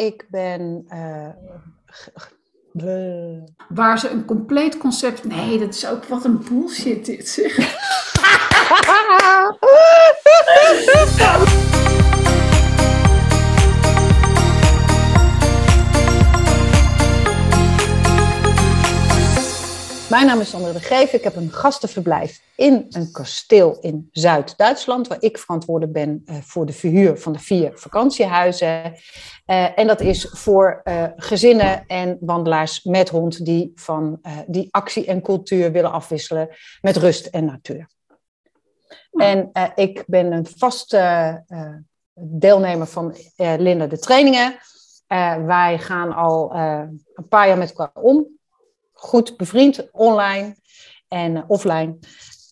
Ik ben. eh, bleh. Waar ze een compleet concept. Nee, dat is ook wat een bullshit dit zeg. Mijn naam is Sandra de Greef. Ik heb een gastenverblijf in een kasteel in Zuid-Duitsland, waar ik verantwoordelijk ben eh, voor de verhuur van de vier vakantiehuizen. Eh, en dat is voor eh, gezinnen en wandelaars met hond die, van, die actie en cultuur willen afwisselen met rust en natuur. En eh, ik ben een vaste deelnemer van Linda de Trainingen. Wij gaan al een paar jaar met elkaar om goed bevriend, online en eh, offline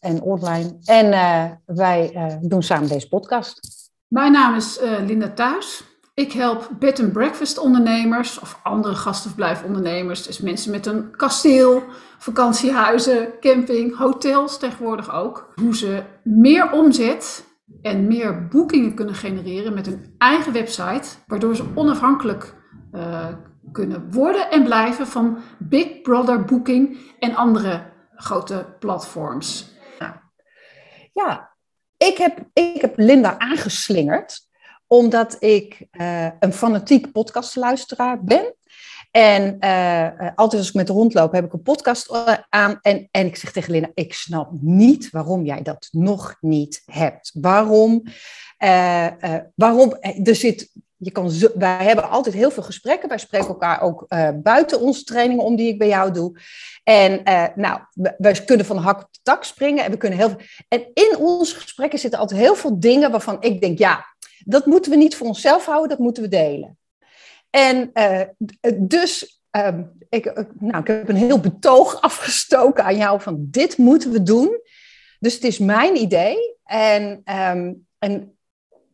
en online. En eh, wij eh, doen samen deze podcast. Mijn naam is Linda Thuis. Ik help bed and breakfast ondernemers of andere gastenverblijfondernemers. Dus mensen met een kasteel, vakantiehuizen, camping, hotels tegenwoordig ook. Hoe ze meer omzet en meer boekingen kunnen genereren met hun eigen website. Waardoor ze onafhankelijk kunnen worden en blijven van Big Brother Booking en andere grote platforms. Ja, ik heb, ik heb Linda aangeslingerd omdat ik eh, een fanatiek podcastluisteraar ben. En eh, eh, altijd als ik met de hond loop, heb ik een podcast aan. En, en ik zeg tegen Linda, ik snap niet waarom jij dat nog niet hebt. Waarom? waarom? Er zit, je kan wij hebben altijd heel veel gesprekken. Wij spreken elkaar ook eh, buiten onze trainingen om die ik bij jou doe. En eh, nou, we kunnen van hak op de tak springen. En we kunnen heel veel. En in onze gesprekken zitten altijd heel veel dingen waarvan ik denk, ja, dat moeten we niet voor onszelf houden, dat moeten we delen. En uh, dus, um, ik, nou, ik heb een heel betoog afgestoken aan jou van dit moeten we doen. Dus het is mijn idee. En, um, en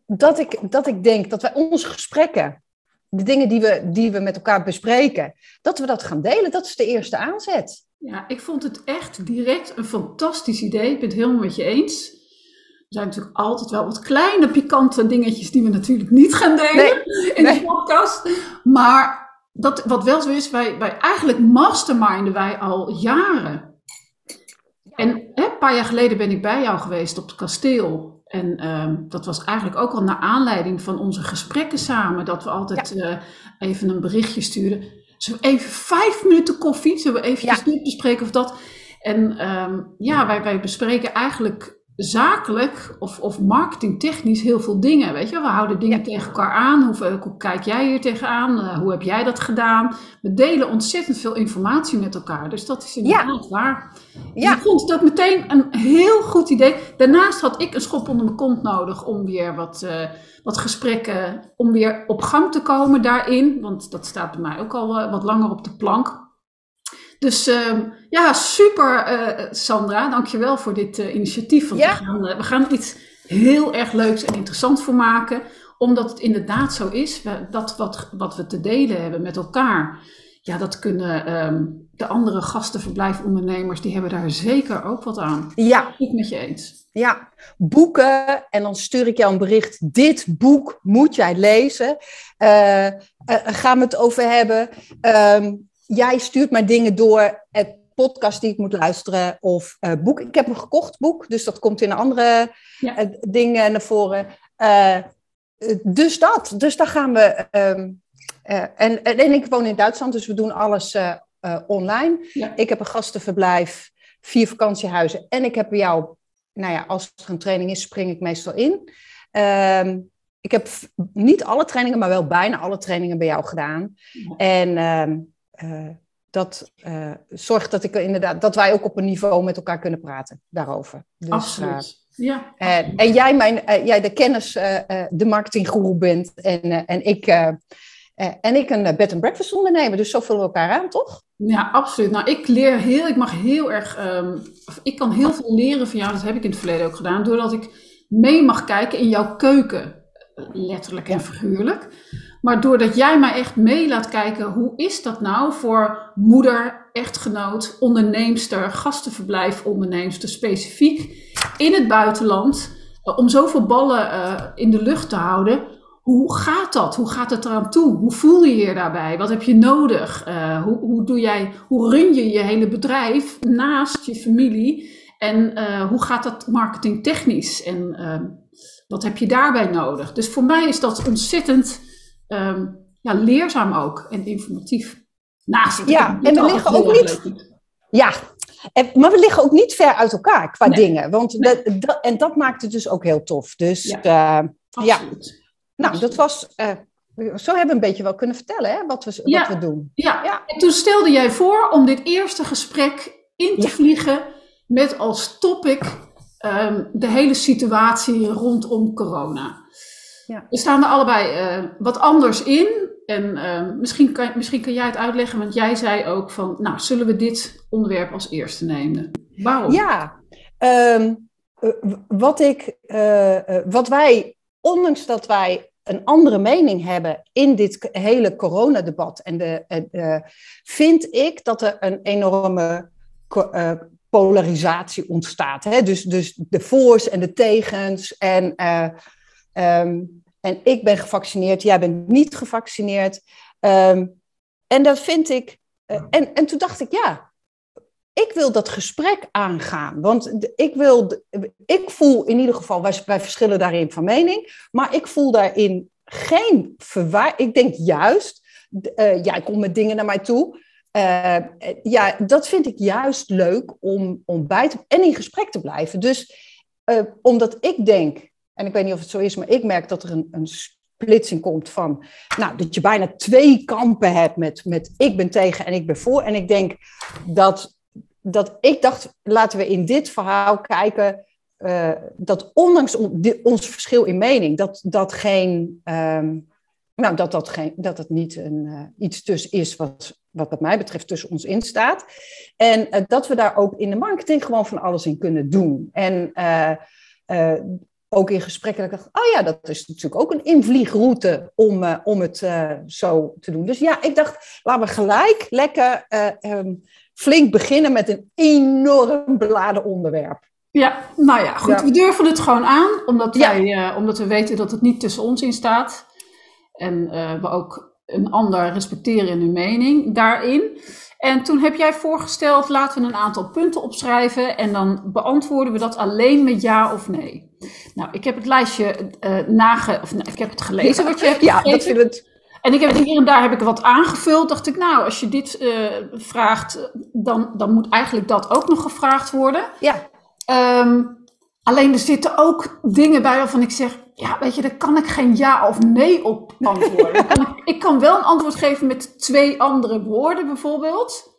dat, ik, dat ik denk dat wij onze gesprekken, de dingen die we, die we met elkaar bespreken, dat we dat gaan delen. Dat is de eerste aanzet. Ja, ik vond het echt direct een fantastisch idee. Ik ben het helemaal met je eens. Er zijn natuurlijk altijd wel wat kleine pikante dingetjes die we natuurlijk niet gaan delen nee, in nee. de podcast. Maar dat, wat wel zo is, wij, wij eigenlijk masterminden wij al jaren. En hè, een paar jaar geleden ben ik bij jou geweest op het kasteel. En um, dat was eigenlijk ook al naar aanleiding van onze gesprekken samen. Dat we altijd ja. uh, even een berichtje. Zullen we even vijf minuten koffie? Zullen we eventjes ja. dit bespreken of dat? En um, ja, wij, wij bespreken eigenlijk zakelijk of, of marketingtechnisch heel veel dingen. Weet je, we houden dingen ja. tegen elkaar aan. Hoe, hoe, kijk jij hier tegenaan? Uh, hoe heb jij dat gedaan? We delen ontzettend veel informatie met elkaar. Dus dat is inderdaad ja. waar. Dus ja. ik vond dat meteen een heel goed idee. Daarnaast had ik een schop onder mijn kont nodig om weer wat, uh, wat gesprekken, om weer op gang te komen daarin. Want dat staat bij mij ook al uh, wat langer op de plank. Dus uh, ja, super uh, Sandra, dankjewel voor dit uh, initiatief. Want ja. we, gaan, we gaan er iets heel erg leuks en interessants voor maken. Omdat het inderdaad zo is, we, dat wat, wat we te delen hebben met elkaar. Ja, dat kunnen um, de andere gastenverblijfondernemers, die hebben daar zeker ook wat aan. Ja. Ik met je eens. Ja, boeken. En dan stuur ik jou een bericht. Dit boek moet jij lezen. Uh, gaan we het over hebben. Um, jij stuurt mij dingen door, het podcast die ik moet luisteren of uh, boek. Ik heb een gekocht boek, dus dat komt in andere ja. uh, dingen naar voren. Uh, dus dat, dus daar gaan we. Um, en, en ik woon in Duitsland, dus we doen alles online. Ja. Ik heb een gastenverblijf, vier vakantiehuizen en ik heb bij jou, nou ja, als er een training is, spring ik meestal in. Um, ik heb niet alle trainingen, maar wel bijna alle trainingen bij jou gedaan. Ja. En um, uh, dat uh, zorgt dat, ik inderdaad, dat wij ook op een niveau met elkaar kunnen praten daarover. Dus, Absoluut. Uh, ja. En, en jij, mijn, jij de kennis, de marketinggoeroe bent en, en ik... en ik een bed and breakfast ondernemer, dus zo vullen we elkaar aan, toch? Ja, absoluut. Nou, ik leer heel, ik mag heel erg, um, ik kan heel veel leren van jou, dat heb ik in het verleden ook gedaan, doordat ik mee mag kijken in jouw keuken, letterlijk en figuurlijk. Maar doordat jij mij echt mee laat kijken, hoe is dat nou voor moeder, echtgenoot, onderneemster, gastenverblijf, onderneemster specifiek in het buitenland, uh, om zoveel ballen uh, in de lucht te houden, hoe gaat dat? Hoe gaat het eraan toe? Hoe voel je je daarbij? Wat heb je nodig? Uh, hoe, hoe, doe jij, hoe run je je hele bedrijf naast je familie? En hoe gaat dat marketingtechnisch? En uh, wat heb je daarbij nodig? Dus voor mij is dat ontzettend um, ja, leerzaam ook en informatief. Naast het ja, en we liggen ook niet. Ja, en, maar we liggen ook niet ver uit elkaar qua nee. dingen. Want nee. dat, dat, en dat maakt het dus ook heel tof. Dus ja, ja. Nou, dat was. Uh, zo hebben we een beetje wel kunnen vertellen hè, wat, we, ja. wat we doen. Ja. ja, en toen stelde jij voor om dit eerste gesprek in te vliegen met als topic um, de hele situatie rondom corona. Ja. We staan er allebei uh, wat anders in. En uh, misschien, kan, misschien kan jij het uitleggen, want jij zei ook van, nou, zullen we dit onderwerp als eerste nemen? Waarom? Ja, um, wat, ik, uh, wat wij, ondanks dat wij een andere mening hebben in dit hele coronadebat, en de, vind ik dat er een enorme polarisatie ontstaat. Hè? Dus, dus de voor's en de tegens. En, um, en ik ben gevaccineerd, jij bent niet gevaccineerd. Um, en dat vind ik. Uh, en, en toen dacht ik, ja, ik wil dat gesprek aangaan. Want ik, wil, ik voel in ieder geval, wij, wij verschillen daarin van mening, maar ik voel daarin geen verwaar. Ik denk juist, uh, jij komt met dingen naar mij toe. Uh, ja, dat vind ik juist leuk om, om bij te en in gesprek te blijven. Dus uh, omdat ik denk, en ik weet niet of het zo is, maar ik merk dat er een, een splitsing komt van, nou, dat je bijna twee kampen hebt met, met ik ben tegen en ik ben voor. En ik denk dat, dat ik dacht, laten we in dit verhaal kijken uh, dat ondanks ons verschil in mening, dat dat geen, um, nou, dat dat, geen, dat het niet een, uh, iets tussen is wat wat wat mij betreft tussen ons in staat. En uh, dat we daar ook in de marketing gewoon van alles in kunnen doen. En ook in gesprekken dat ik dacht, oh ja, dat is natuurlijk ook een invliegroute om, om het zo te doen. Dus ja, ik dacht, laten we gelijk lekker um, flink beginnen met een enorm beladen onderwerp. Ja, nou ja, goed. Ja. We durven het gewoon aan, omdat, ja. wij, omdat we weten dat het niet tussen ons in staat. En we ook een ander respecteren in hun mening daarin. En toen heb jij voorgesteld, laten we een aantal punten opschrijven en dan beantwoorden we dat alleen met ja of nee. Nou, ik heb het lijstje uh, nage, of nou, ik heb het gelezen wat je hebt Ja, dat vind ik. En ik heb hier en daar heb ik wat aangevuld. Dacht ik, nou, als je dit uh, vraagt, dan, dan moet eigenlijk dat ook nog gevraagd worden. Ja. Um, alleen er zitten ook dingen bij waarvan ik zeg, ja, weet je, daar kan ik geen ja of nee op antwoorden. kan ik, ik, kan wel een antwoord geven met twee andere woorden bijvoorbeeld.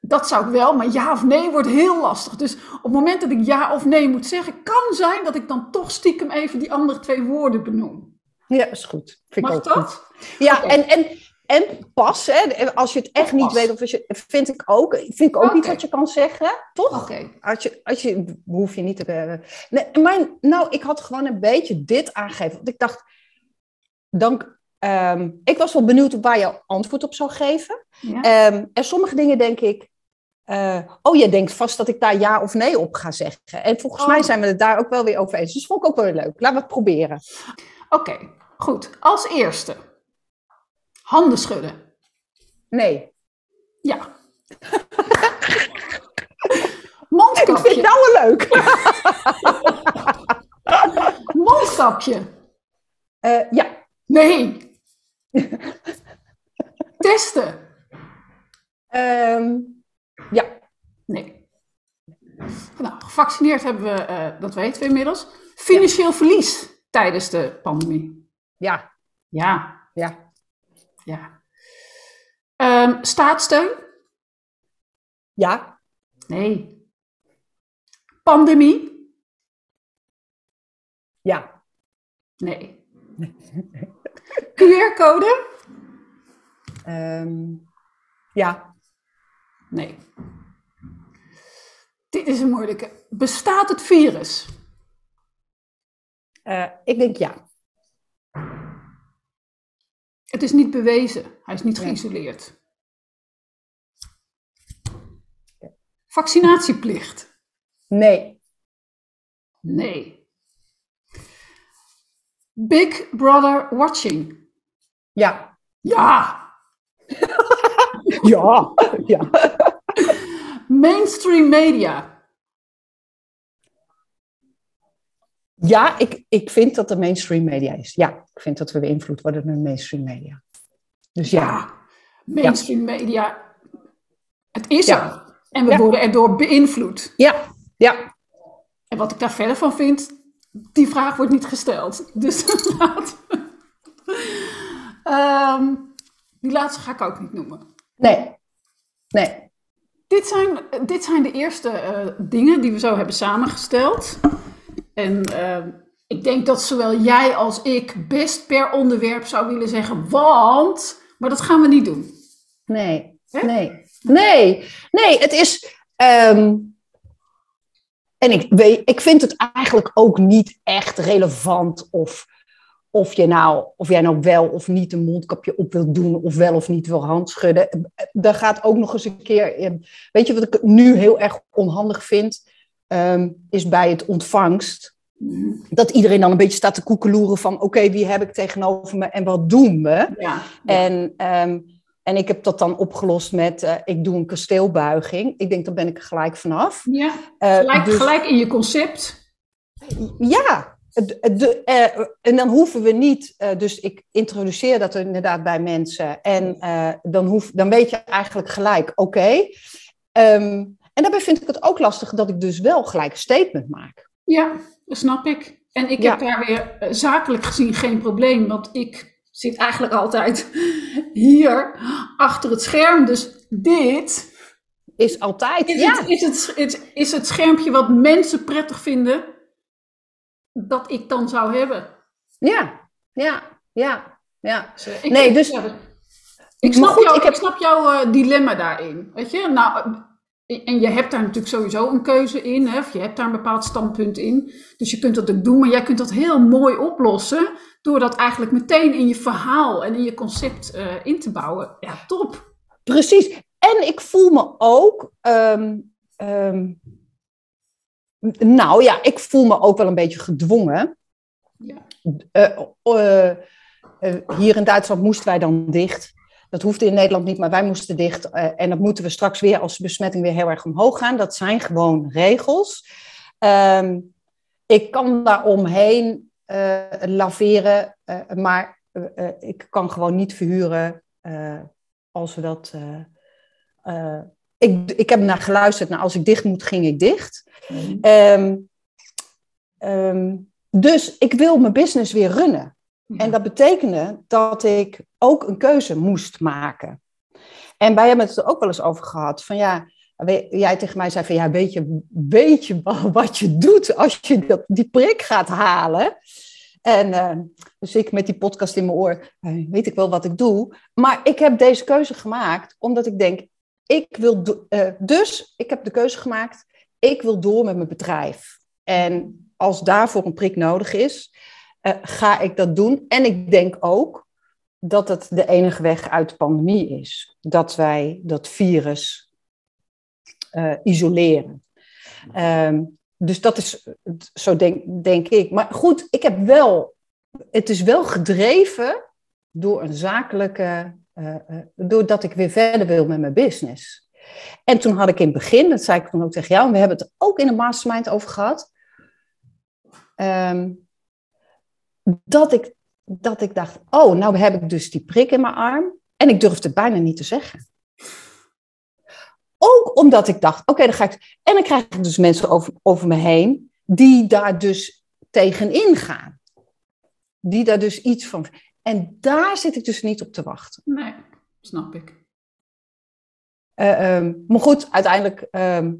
Dat zou ik wel, maar ja of nee wordt heel lastig. Dus op het moment dat ik ja of nee moet zeggen, kan zijn dat ik dan toch stiekem even die andere twee woorden benoem. Ja, is goed. Vind Mag ik ook dat? Goed. Ja, okay. en, en en pas, hè, als je het echt niet weet, of als je, vind ik ook, vind ik ook okay. iets wat je kan zeggen, toch? Okay. Als je, als je, hoef je niet te. Nee, maar nou, ik had gewoon een beetje dit aangegeven. Want ik dacht, dan, um, ik was wel benieuwd waar je antwoord op zou geven. Ja. Um, en sommige dingen denk ik, uh, oh, je denkt vast dat ik daar ja of nee op ga zeggen. En volgens oh. mij zijn we het daar ook wel weer over eens. Dus vond ik ook wel leuk. Laten we het proberen. Oké, okay, goed. Als eerste. Handen schudden. Nee. Ja. Mondkapje. Ik vind het nou wel leuk. Mondkapje. Uh, ja. Nee. Testen. Um, ja. Nee. Nou, gevaccineerd hebben we, uh, dat weten we inmiddels. Financieel ja. verlies tijdens de pandemie. Ja. Ja. Ja. Ja. Um, staatssteun? Ja. Nee. Pandemie? Ja. Nee. QR-code? Um, ja. Nee. Dit is een moeilijke. Bestaat het virus? Uh, ik denk ja. Het is niet bewezen. Hij is niet geïsoleerd. Vaccinatieplicht? Nee. Nee. Big Brother Watching. Ja. Ja. ja. ja. Mainstream media. Ja, ik, ik vind dat er mainstream media is. Ja, ik vind dat we beïnvloed worden door mainstream media. Dus ja. Ja, mainstream media. Het is Ja. er. En we Ja. worden erdoor beïnvloed. Ja, ja. En wat ik daar verder van vind, die vraag wordt niet gesteld. Dus. Ehm, die laatste ga ik ook niet noemen. Nee. Nee. Dit zijn, dit zijn de eerste eh, dingen die we zo hebben samengesteld. En ehm, ik denk dat zowel jij als ik best per onderwerp zou willen zeggen, want. Maar dat gaan we niet doen. Nee. Nee. Nee. Nee, het is. ehm, en ik, weet, ik vind het eigenlijk ook niet echt relevant of, of, je nou, of jij nou wel of niet een mondkapje op wilt doen, of wel of niet wil handschudden. Daar gaat ook nog eens een keer. in. Weet je wat ik nu heel erg onhandig vind? Ehm, is bij het ontvangst. Dat iedereen dan een beetje staat te koekeloeren van: oké, wie heb ik tegenover me en wat doen we? Ja. En, ehm, en ik heb dat dan opgelost met: eh, ik doe een kasteelbuiging. Ik denk, daar ben ik er gelijk vanaf. ja. Eh, Gelijk, dus- gelijk in je concept. Ja, de, eh, en dan hoeven we niet, dus ik introduceer dat inderdaad bij mensen en dan, hoef, dan weet je eigenlijk gelijk, oké. Ehm, en daarbij vind ik het ook lastig dat ik dus wel gelijk een statement maak. Ja, dat snap ik. En ik Ja. heb daar weer eh, zakelijk gezien geen probleem, want ik zit eigenlijk altijd hier achter het scherm. Dus dit Is altijd, is, ja, het, is, het, is, is het schermpje wat mensen prettig vinden dat ik dan zou hebben. ja, ja, ja, ja. Dus, eh, ik, Nee, dus- ja, ik, snap goed, jou, ik heb- ik snap jouw eh, dilemma daarin. Weet je? Nou, en je hebt daar natuurlijk sowieso een keuze in. Hè? Of je hebt daar een bepaald standpunt in. Dus je kunt dat ook doen. Maar jij kunt dat heel mooi oplossen. Door dat eigenlijk meteen in je verhaal en in je concept eh, in te bouwen. Ja, top. Precies. En ik voel me ook. ehm, ehm, nou ja, ik voel me ook wel een beetje gedwongen. Ja. Eh, eh, hier in Duitsland moesten wij dan dicht. Dat hoefde in Nederland niet, maar wij moesten dicht. eh, en dat moeten we straks weer als de besmetting weer heel erg omhoog gaan. Dat zijn gewoon regels. Ehm, ik kan daar omheen eh, laveren, eh, maar ik kan gewoon niet verhuren als we dat. ik, ik heb naar geluisterd. Nou, als ik dicht moet, ging ik dicht. Ehm, ehm, dus ik wil mijn business weer runnen. En dat betekende dat ik ook een keuze moest maken. En wij hebben het er ook wel eens over gehad. Van ja, jij tegen mij zei van ja, weet je, wat je doet als je dat, die prik gaat halen? En eh, dus ik met die podcast in mijn oor, eh, weet ik wel wat ik doe. Maar ik heb deze keuze gemaakt omdat ik denk, ik wil, eh, dus ik heb de keuze gemaakt, ik wil door met mijn bedrijf. En als daarvoor een prik nodig is, eh, ga ik dat doen. En ik denk ook dat het de enige weg uit de pandemie is. Dat wij dat virus eh, isoleren. Ehm, dus dat is, zo denk, denk ik. Maar goed, ik heb wel, het is wel gedreven door een zakelijke, eh, doordat ik weer verder wil met mijn business. En toen had ik in het begin, dat zei ik toen ook tegen jou, en we hebben het ook in de mastermind over gehad, ehm, dat, ik, dat ik dacht, oh, nou heb ik dus die prik in mijn arm en ik durfde het bijna niet te zeggen. Ook omdat ik dacht, oké, dan ga ik. En dan krijg ik dus mensen over, over me heen die daar dus tegenin gaan. Die daar dus iets van. En daar zit ik dus niet op te wachten. Nee, snap ik. Eh, ehm, maar goed, uiteindelijk ehm,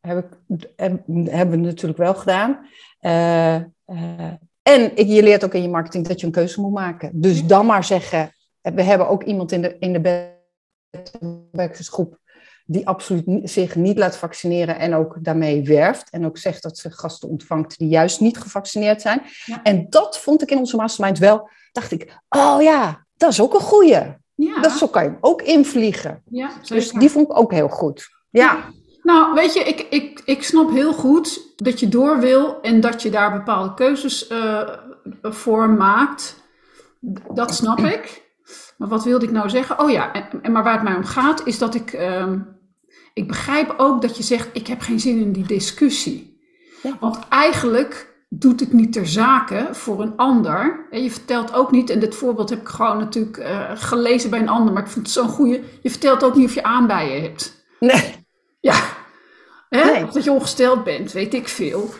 heb ik, heb- hebben we het natuurlijk wel gedaan. Eh, eh, en je leert ook in je marketing dat je een keuze moet maken. Dus dan maar zeggen, we hebben ook iemand in de, in de werkersgroep die absoluut zich niet laat vaccineren en ook daarmee werft. En ook zegt dat ze gasten ontvangt die juist niet gevaccineerd zijn. Ja. En dat vond ik in onze mastermind wel, dacht ik, oh ja, dat is ook een goeie. Ja, Dat, zo kan je ook invliegen. ja Dus die vond ik ook heel goed. Ja, Nou, weet je, ik, ik, ik snap heel goed dat je door wil en dat je daar bepaalde keuzes eh, voor maakt, dat snap ik. Maar wat wilde ik nou zeggen? Oh ja, en, maar waar het mij om gaat, is dat ik. Ehm, ik begrijp ook dat je zegt: ik heb geen zin in die discussie. Ja. Want eigenlijk doet het niet ter zake voor een ander. En je vertelt ook niet, en dit voorbeeld heb ik gewoon natuurlijk uh, gelezen bij een ander, maar ik vind het zo'n goede. Je vertelt ook niet of je aanbijen hebt. Nee. Ja. Hè? Of dat je ongesteld bent, weet ik veel.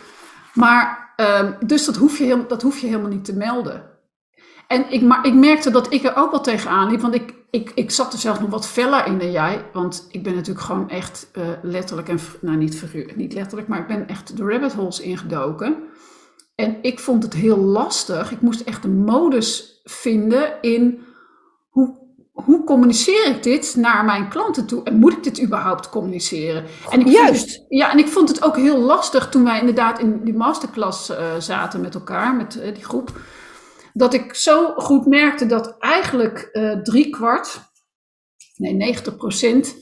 Maar, um, dus dat hoef, je heel, dat hoef je helemaal niet te melden. En ik, maar ik merkte dat ik er ook wel tegenaan liep, want ik, ik, ik zat er zelfs nog wat feller in dan jij. Want ik ben natuurlijk gewoon echt uh, letterlijk, en, nou niet, niet letterlijk, maar ik ben echt de rabbit holes ingedoken. En ik vond het heel lastig. Ik moest echt een modus vinden in hoe, communiceer ik dit naar mijn klanten toe? En moet ik dit überhaupt communiceren? En ik Juist. ja, en ik vond het ook heel lastig toen wij inderdaad in die masterclass uh, zaten met elkaar, met uh, die groep. Dat ik zo goed merkte dat eigenlijk uh, drie kwart, nee 90 procent,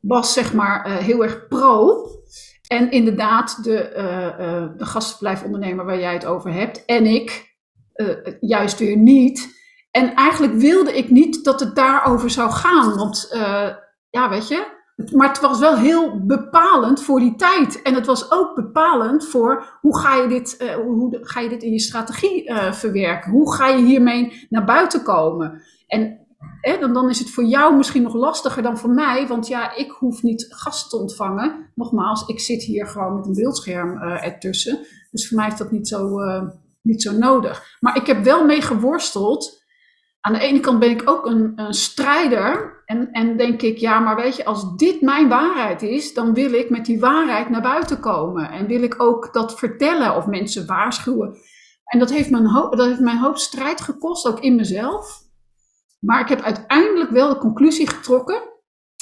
was zeg maar heel erg pro. En inderdaad, de, uh, de gastverblijfondernemer waar jij het over hebt en ik juist weer niet. En eigenlijk wilde ik niet dat het daarover zou gaan. Want ja, weet je. Maar het was wel heel bepalend voor die tijd. En het was ook bepalend voor hoe ga je dit, hoe ga je dit in je strategie verwerken? Hoe ga je hiermee naar buiten komen? En dan, dan is het voor jou misschien nog lastiger dan voor mij, want ja, ik hoef niet gasten te ontvangen. Nogmaals, ik zit hier gewoon met een beeldscherm ertussen. Dus voor mij is dat niet zo, niet zo nodig. Maar ik heb wel mee geworsteld. Aan de ene kant ben ik ook een, een strijder. En, en denk ik, ja, maar weet je, als dit mijn waarheid is, dan wil ik met die waarheid naar buiten komen. En wil ik ook dat vertellen of mensen waarschuwen. En dat heeft, een hoop, dat heeft mij een hoop strijd gekost, ook in mezelf. Maar ik heb uiteindelijk wel de conclusie getrokken,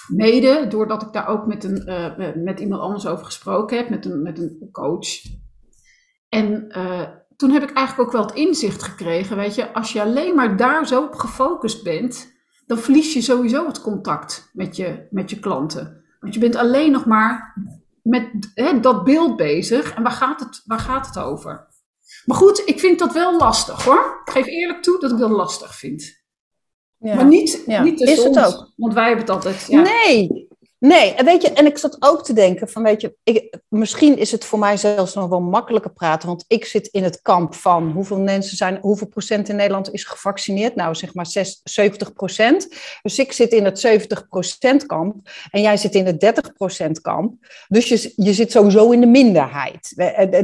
mede doordat ik daar ook met, een, uh, met iemand anders over gesproken heb, met een, met een coach. En uh, toen heb ik eigenlijk ook wel het inzicht gekregen, weet je, als je alleen maar daar zo op gefocust bent, dan verlies je sowieso het contact met je, met je klanten. Want je bent alleen nog maar met hè, dat beeld bezig. En waar gaat, het, waar gaat het over? Maar goed, ik vind dat wel lastig hoor. Ik geef eerlijk toe dat ik dat lastig vind. Ja. Maar niet, ja. niet is het ook. want wij hebben het altijd. Ja. Nee, nee. En, weet je, en ik zat ook te denken van, weet je, ik, misschien is het voor mij zelfs nog wel makkelijker praten, want ik zit in het kamp van hoeveel mensen zijn, hoeveel procent in Nederland is gevaccineerd? Nou, zeg maar 6, 70 procent. Dus ik zit in het 70 procent kamp en jij zit in het 30 procent kamp. Dus je, je zit sowieso in de minderheid.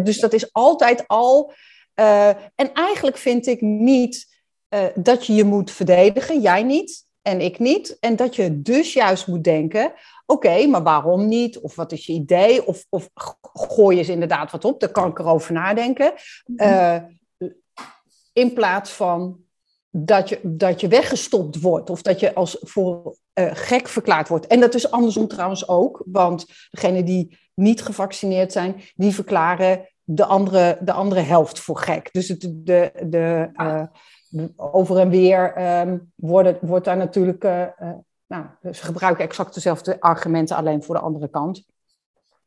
Dus dat is altijd al. Uh, en eigenlijk vind ik niet uh, dat je je moet verdedigen, jij niet en ik niet. En dat je dus juist moet denken, oké, okay, maar waarom niet? Of wat is je idee? Of, of gooi je eens inderdaad wat op, daar kan ik erover nadenken. Uh, in plaats van dat je, dat je weggestopt wordt of dat je als voor uh, gek verklaard wordt. En dat is andersom trouwens ook, want degenen die niet gevaccineerd zijn, die verklaren de andere, de andere helft voor gek. Dus het, de, de, uh, over en weer um, worden, wordt daar natuurlijk. Uh, nou, ze gebruiken exact dezelfde argumenten, alleen voor de andere kant.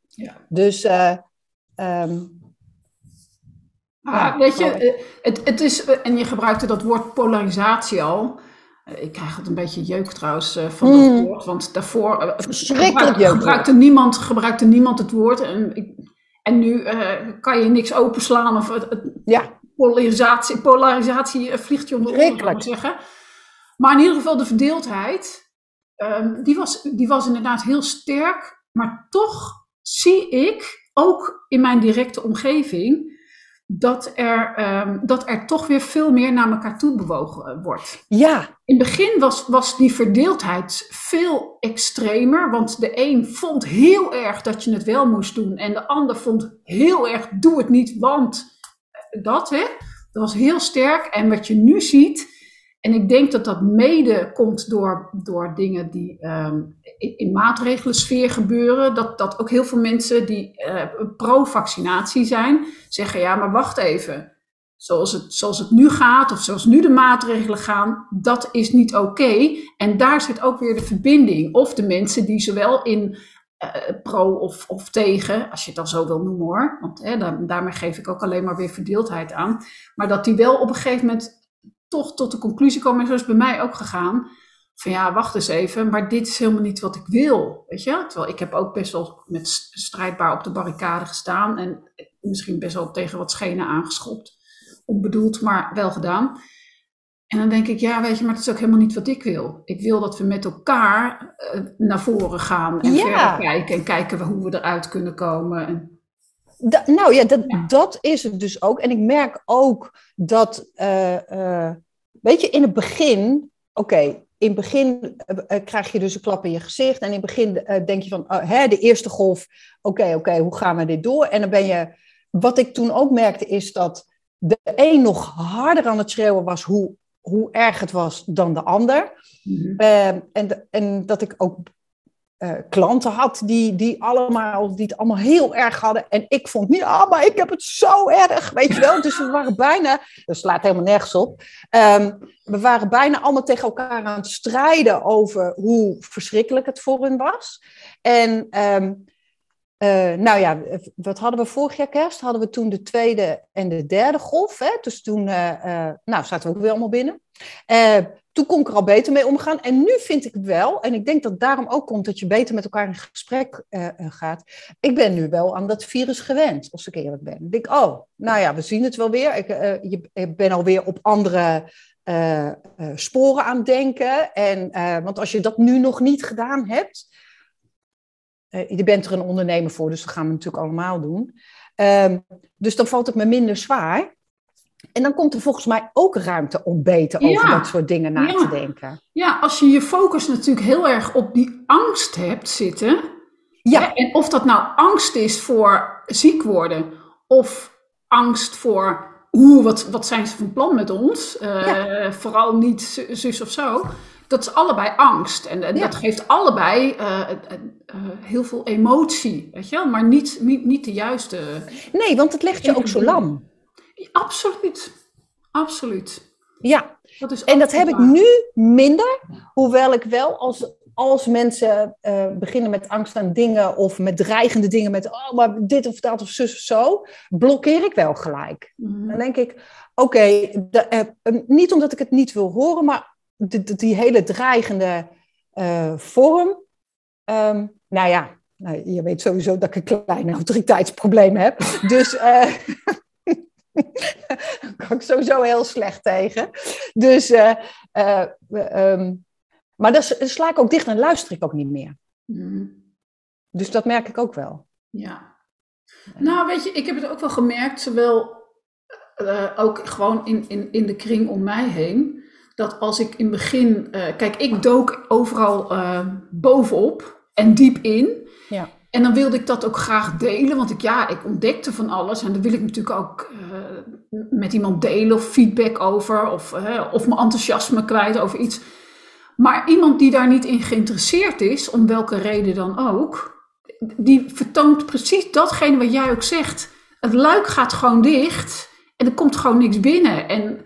Ja. Dus. Uh, um, ah, ja, weet je, het, het is. En je gebruikte dat woord polarisatie al. Ik krijg het een beetje jeuk trouwens van dat mm. woord, want daarvoor gebruik, gebruikte, niemand, gebruikte niemand het woord. En, ik, en nu kan je niks openslaan of het, het, ja polarisatie, polarisatie eh, vliegt je om de oren, ik zeggen. Maar in ieder geval de verdeeldheid, um, die, was, die was inderdaad heel sterk. Maar toch zie ik, ook in mijn directe omgeving, dat er, um, dat er toch weer veel meer naar elkaar toe bewogen eh, wordt. Ja. In het begin was, was die verdeeldheid veel extremer, want de een vond heel erg dat je het wel moest doen en de ander vond heel erg doe het niet, want dat, hè, dat was heel sterk. En wat je nu ziet, en ik denk dat dat mede komt door, door dingen die um, in, in maatregelen gebeuren. Dat, dat ook heel veel mensen die uh, pro-vaccinatie zijn, zeggen: ja, maar wacht even. Zoals het, zoals het nu gaat, of zoals nu de maatregelen gaan, dat is niet oké. En daar zit ook weer de verbinding. Of de mensen die zowel in pro of, of tegen, als je het dan zo wil noemen hoor. Want hè, daarmee geef ik ook alleen maar weer verdeeldheid aan. Maar dat die wel op een gegeven moment toch tot de conclusie komen, en zo is bij mij ook gegaan van ja, wacht eens even, maar dit is helemaal niet wat ik wil. Weet je? Terwijl ik heb ook best wel met strijdbaar op de barricade gestaan en misschien best wel tegen wat schenen aangeschopt. Onbedoeld, maar wel gedaan. En dan denk ik, ja, weet je, maar dat is ook helemaal niet wat ik wil. Ik wil dat we met elkaar uh, naar voren gaan en verder kijken en kijken hoe we eruit kunnen komen. En... nou ja dat, dat is het dus ook. En ik merk ook dat, uh, uh, weet je, in het begin, oké, in het begin uh, krijg je dus een klap in je gezicht. En in het begin uh, denk je van, uh, hè, de eerste golf, oké, oké, hoe gaan we dit door? En dan ben je, wat ik toen ook merkte, is dat de een nog harder aan het schreeuwen was hoe, hoe erg het was dan de ander. Mm-hmm. en, en dat ik ook uh, klanten had die, die, allemaal, die het allemaal heel erg hadden. En ik vond, ja, maar ik heb het zo erg, weet je wel. Dus we waren bijna, dat slaat helemaal nergens op. Um, we waren bijna allemaal tegen elkaar aan het strijden over hoe verschrikkelijk het voor hun was. En um, uh, nou ja, wat hadden we vorig jaar kerst? Hadden we toen de tweede en de derde golf. Hè? Dus toen uh, nou, zaten we ook weer allemaal binnen. Toen kon ik er al beter mee omgaan. En nu vind ik wel, en ik denk dat daarom ook komt dat je beter met elkaar in gesprek gaat. Ik ben nu wel aan dat virus gewend, als ik eerlijk ben. Ik denk, oh, nou ja, we zien het wel weer. Ik, je, ik ben alweer op andere sporen aan het denken. En, want als je dat nu nog niet gedaan hebt, je bent er een ondernemer voor, dus dat gaan we natuurlijk allemaal doen. Um, dus dan valt het me minder zwaar. En dan komt er volgens mij ook ruimte om beter over dat soort dingen na te denken. Ja, als je je focus natuurlijk heel erg op die angst hebt zitten. Ja. Hè, en of dat nou angst is voor ziek worden of angst voor oeh, wat, wat zijn ze van plan met ons? Uh, Vooral niet zus of zo. Dat is allebei angst. En, en dat geeft allebei uh, uh, heel veel emotie, weet je Maar niet, niet, niet de juiste... Nee, want het legt je ook zo lam. Absoluut. Absoluut. Ja, dat is en dat heb ik nu minder. Hoewel ik wel als, als mensen uh, beginnen met angst aan dingen of met dreigende dingen, met oh, maar dit of dat of zus of zo, blokkeer ik wel gelijk. Mm. Dan denk ik, oké, okay, uh, niet omdat ik het niet wil horen, maar die, die hele dreigende uh, vorm. Um, nou ja, nou, je weet sowieso dat ik een klein autoriteitsprobleem heb. Dus Daar kan ik sowieso heel slecht tegen. Dus, uh, uh, um, maar daar sla ik ook dicht en luister ik ook niet meer. Mm. Dus dat merk ik ook wel. Ja. Nou, weet je, ik heb het ook wel gemerkt, zowel uh, ook gewoon in, in, in de kring om mij heen, dat als ik in het begin, kijk, ik dook overal bovenop en diep in. Ja. En dan wilde ik dat ook graag delen, want ik, ja, ik ontdekte van alles. En dan wil ik natuurlijk ook uh, met iemand delen of feedback over, of, of mijn enthousiasme kwijt over iets. Maar iemand die daar niet in geïnteresseerd is, om welke reden dan ook, die vertoont precies datgene wat jij ook zegt. Het luik gaat gewoon dicht en er komt gewoon niks binnen. En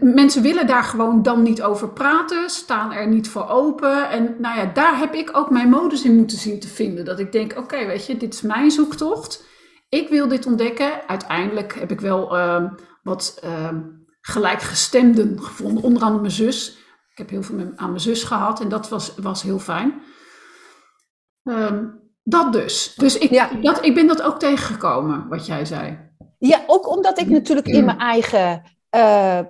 Mensen willen daar gewoon dan niet over praten, staan er niet voor open. En nou ja, daar heb ik ook mijn modus in moeten zien te vinden. Dat ik denk, oké, weet je, dit is mijn zoektocht. Ik wil dit ontdekken. Uiteindelijk heb ik wel uh, wat uh, gelijkgestemden gevonden, onder andere mijn zus. Ik heb heel veel aan mijn zus gehad en dat was, was heel fijn. Um, dat dus. Dus ik, ja. dat, ik ben dat ook tegengekomen, wat jij zei. Ja, ook omdat ik natuurlijk in mijn eigen uh,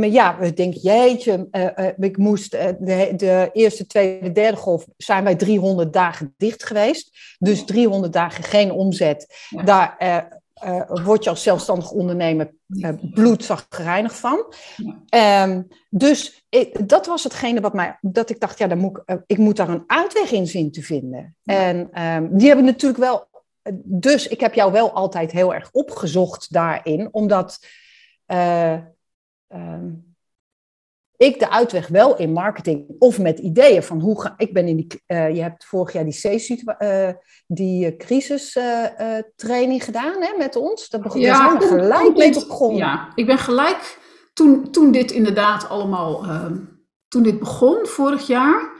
ja, ik denk, jeetje, uh, uh, ik moest de, de, eerste, tweede, derde golf zijn wij 300 dagen dicht geweest. Dus 300 dagen geen omzet. Ja. Daar word je als zelfstandig ondernemer bloedzaggereinig van. Ja. Um, dus ik, dat was hetgene wat mij, dat ik dacht, ja, dan moet ik, ik moet daar een uitweg in zien te vinden. En um, die heb ik natuurlijk wel, dus ik heb jou wel altijd heel erg opgezocht daarin, omdat uh, um, ik de uitweg wel in marketing of met ideeën van hoe ga ik ben in die. Uh, je hebt vorig jaar die C uh, die crisistraining gedaan hè, met ons. Dat begon ja, we gelijk mee begonnen. Ja, ik ben gelijk toen, toen dit inderdaad allemaal, toen dit begon vorig jaar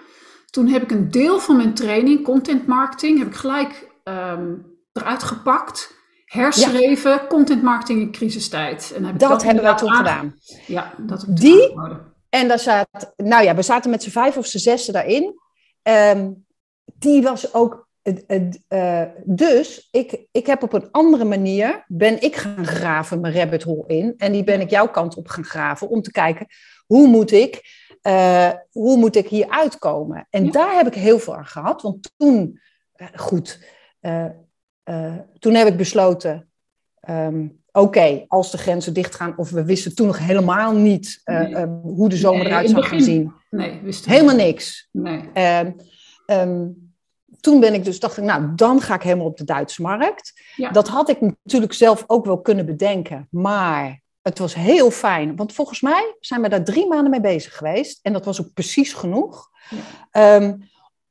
Toen heb ik een deel van mijn training, content marketing, heb ik gelijk ehm, eruit gepakt. Herschreven, content marketing in crisistijd. En heb dat, dat hebben wij toen gedaan. Ja, dat heb Die, en daar zat, nou ja, we zaten met z'n vijf of z'n zessen daarin. Um, die was ook uh, dus ik, ik heb op een andere manier, ben ik gaan graven mijn rabbit hole in. En die ben ik jouw kant op gaan graven om te kijken, hoe moet ik, uh, hoe moet ik hier uitkomen? En daar heb ik heel veel aan gehad, want toen, goed, toen heb ik besloten, um, oké, als de grenzen dichtgaan, of we wisten toen nog helemaal niet hoe de zomer eruit zou gaan zien. Nee, wisten Helemaal niks. Nee. Um, toen ben ik dus, dacht ik, nou, dan ga ik helemaal op de Duitse markt. Dat had ik natuurlijk zelf ook wel kunnen bedenken, maar het was heel fijn. Want volgens mij zijn we daar drie maanden mee bezig geweest. En dat was ook precies genoeg. Ehm,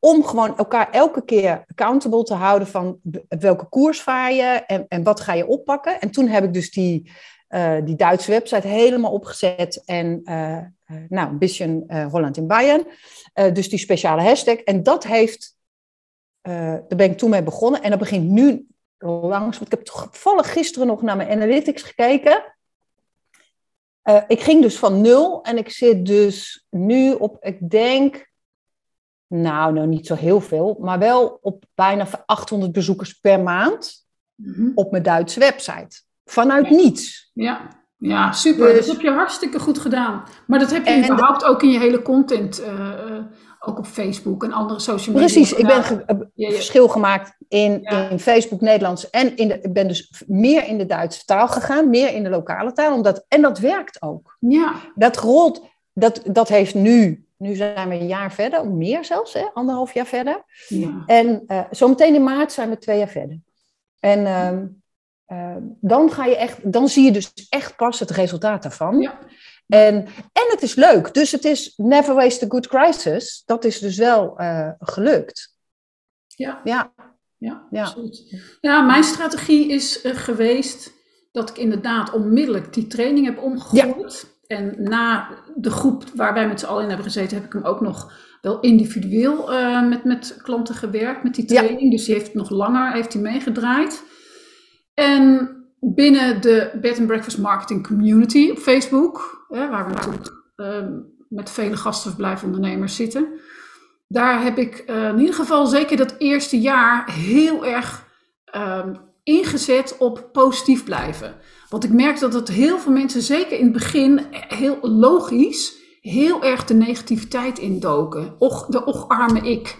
om gewoon elkaar elke keer accountable te houden van welke koers vaar je en, en wat ga je oppakken. En toen heb ik dus die, uh, die Duitse website helemaal opgezet. En uh, nou, een beetje Holland in Bayern. dus die speciale hashtag. En dat heeft uh, daar ben ik toen mee begonnen. En dat begint nu langs. Want ik heb toevallig gisteren nog naar mijn analytics gekeken. Uh, ik ging dus van nul en ik zit dus nu op, ik denk, nou, nou niet zo heel veel, maar wel op bijna 800 bezoekers per maand mm-hmm. op mijn Duitse website. Vanuit ja. niets. Ja, ja super. Dus, dat heb je hartstikke goed gedaan. Maar dat heb je en, überhaupt ook in je hele content. Uh, ook op Facebook en andere social media. Precies, ik ben ge verschil gemaakt in, in Facebook Nederlands en in de, ik ben dus meer in de Duitse taal gegaan, meer in de lokale taal, omdat, en dat werkt ook. Ja. Dat rolt, dat, dat heeft nu, nu zijn we een jaar verder, meer zelfs, hè, anderhalf jaar verder. Ja. En uh, zometeen in maart zijn we twee jaar verder. En uh, uh, dan ga je echt, dan zie je dus echt pas het resultaat daarvan. Ja. En, en het is leuk. Dus het is never waste a good crisis. Dat is dus wel uh, gelukt. Ja. Ja. Ja, ja. ja, mijn strategie is uh, geweest dat ik inderdaad onmiddellijk die training heb omgegooid. En na de groep waar wij met z'n allen in hebben gezeten, heb ik hem ook nog wel individueel uh, met, met klanten gewerkt met die training. Ja. Dus die heeft nog langer heeft hij meegedraaid. En binnen de Bed and Breakfast Marketing Community op Facebook, hè, waar we natuurlijk uh, met vele gastenverblijfondernemers zitten. Daar heb ik uh, in ieder geval zeker dat eerste jaar heel erg uh, ingezet op positief blijven. Want ik merk dat het heel veel mensen, zeker in het begin, heel logisch, heel erg de negativiteit indoken. Och, de och arme ik.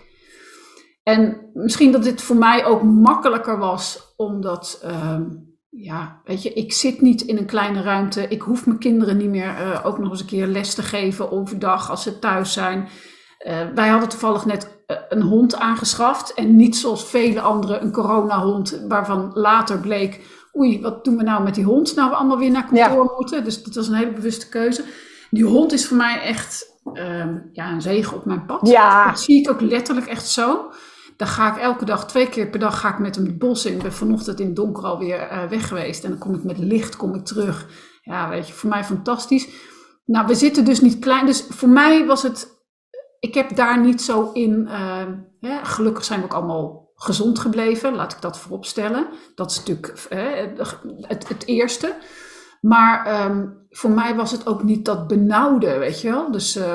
En misschien dat dit voor mij ook makkelijker was, omdat ehm, ja, weet je, ik zit niet in een kleine ruimte. Ik hoef mijn kinderen niet meer uh, ook nog eens een keer les te geven overdag als ze thuis zijn. Uh, wij hadden toevallig net uh, een hond aangeschaft. En niet zoals vele anderen een coronahond, waarvan later bleek: oei, wat doen we nou met die hond? Nou, we allemaal weer naar kantoor ja. moeten. Dus dat was een hele bewuste keuze. Die hond is voor mij echt ehm, ja, een zegen op mijn pad. Ja. Dat zie ik ook letterlijk echt zo. Dan ga ik elke dag, twee keer per dag, ga ik met hem het bos in. Ik ben vanochtend in het donker alweer uh, weg geweest. En dan kom ik met licht kom ik terug. Ja, weet je, voor mij fantastisch. Nou, we zitten dus niet klein. Dus voor mij was het... Ik heb daar niet zo in... Uh, hè, gelukkig zijn we ook allemaal gezond gebleven. Laat ik dat voorop stellen. Dat is natuurlijk uh, het, het eerste. Maar um, voor mij was het ook niet dat benauwde, weet je wel. Dus... Uh,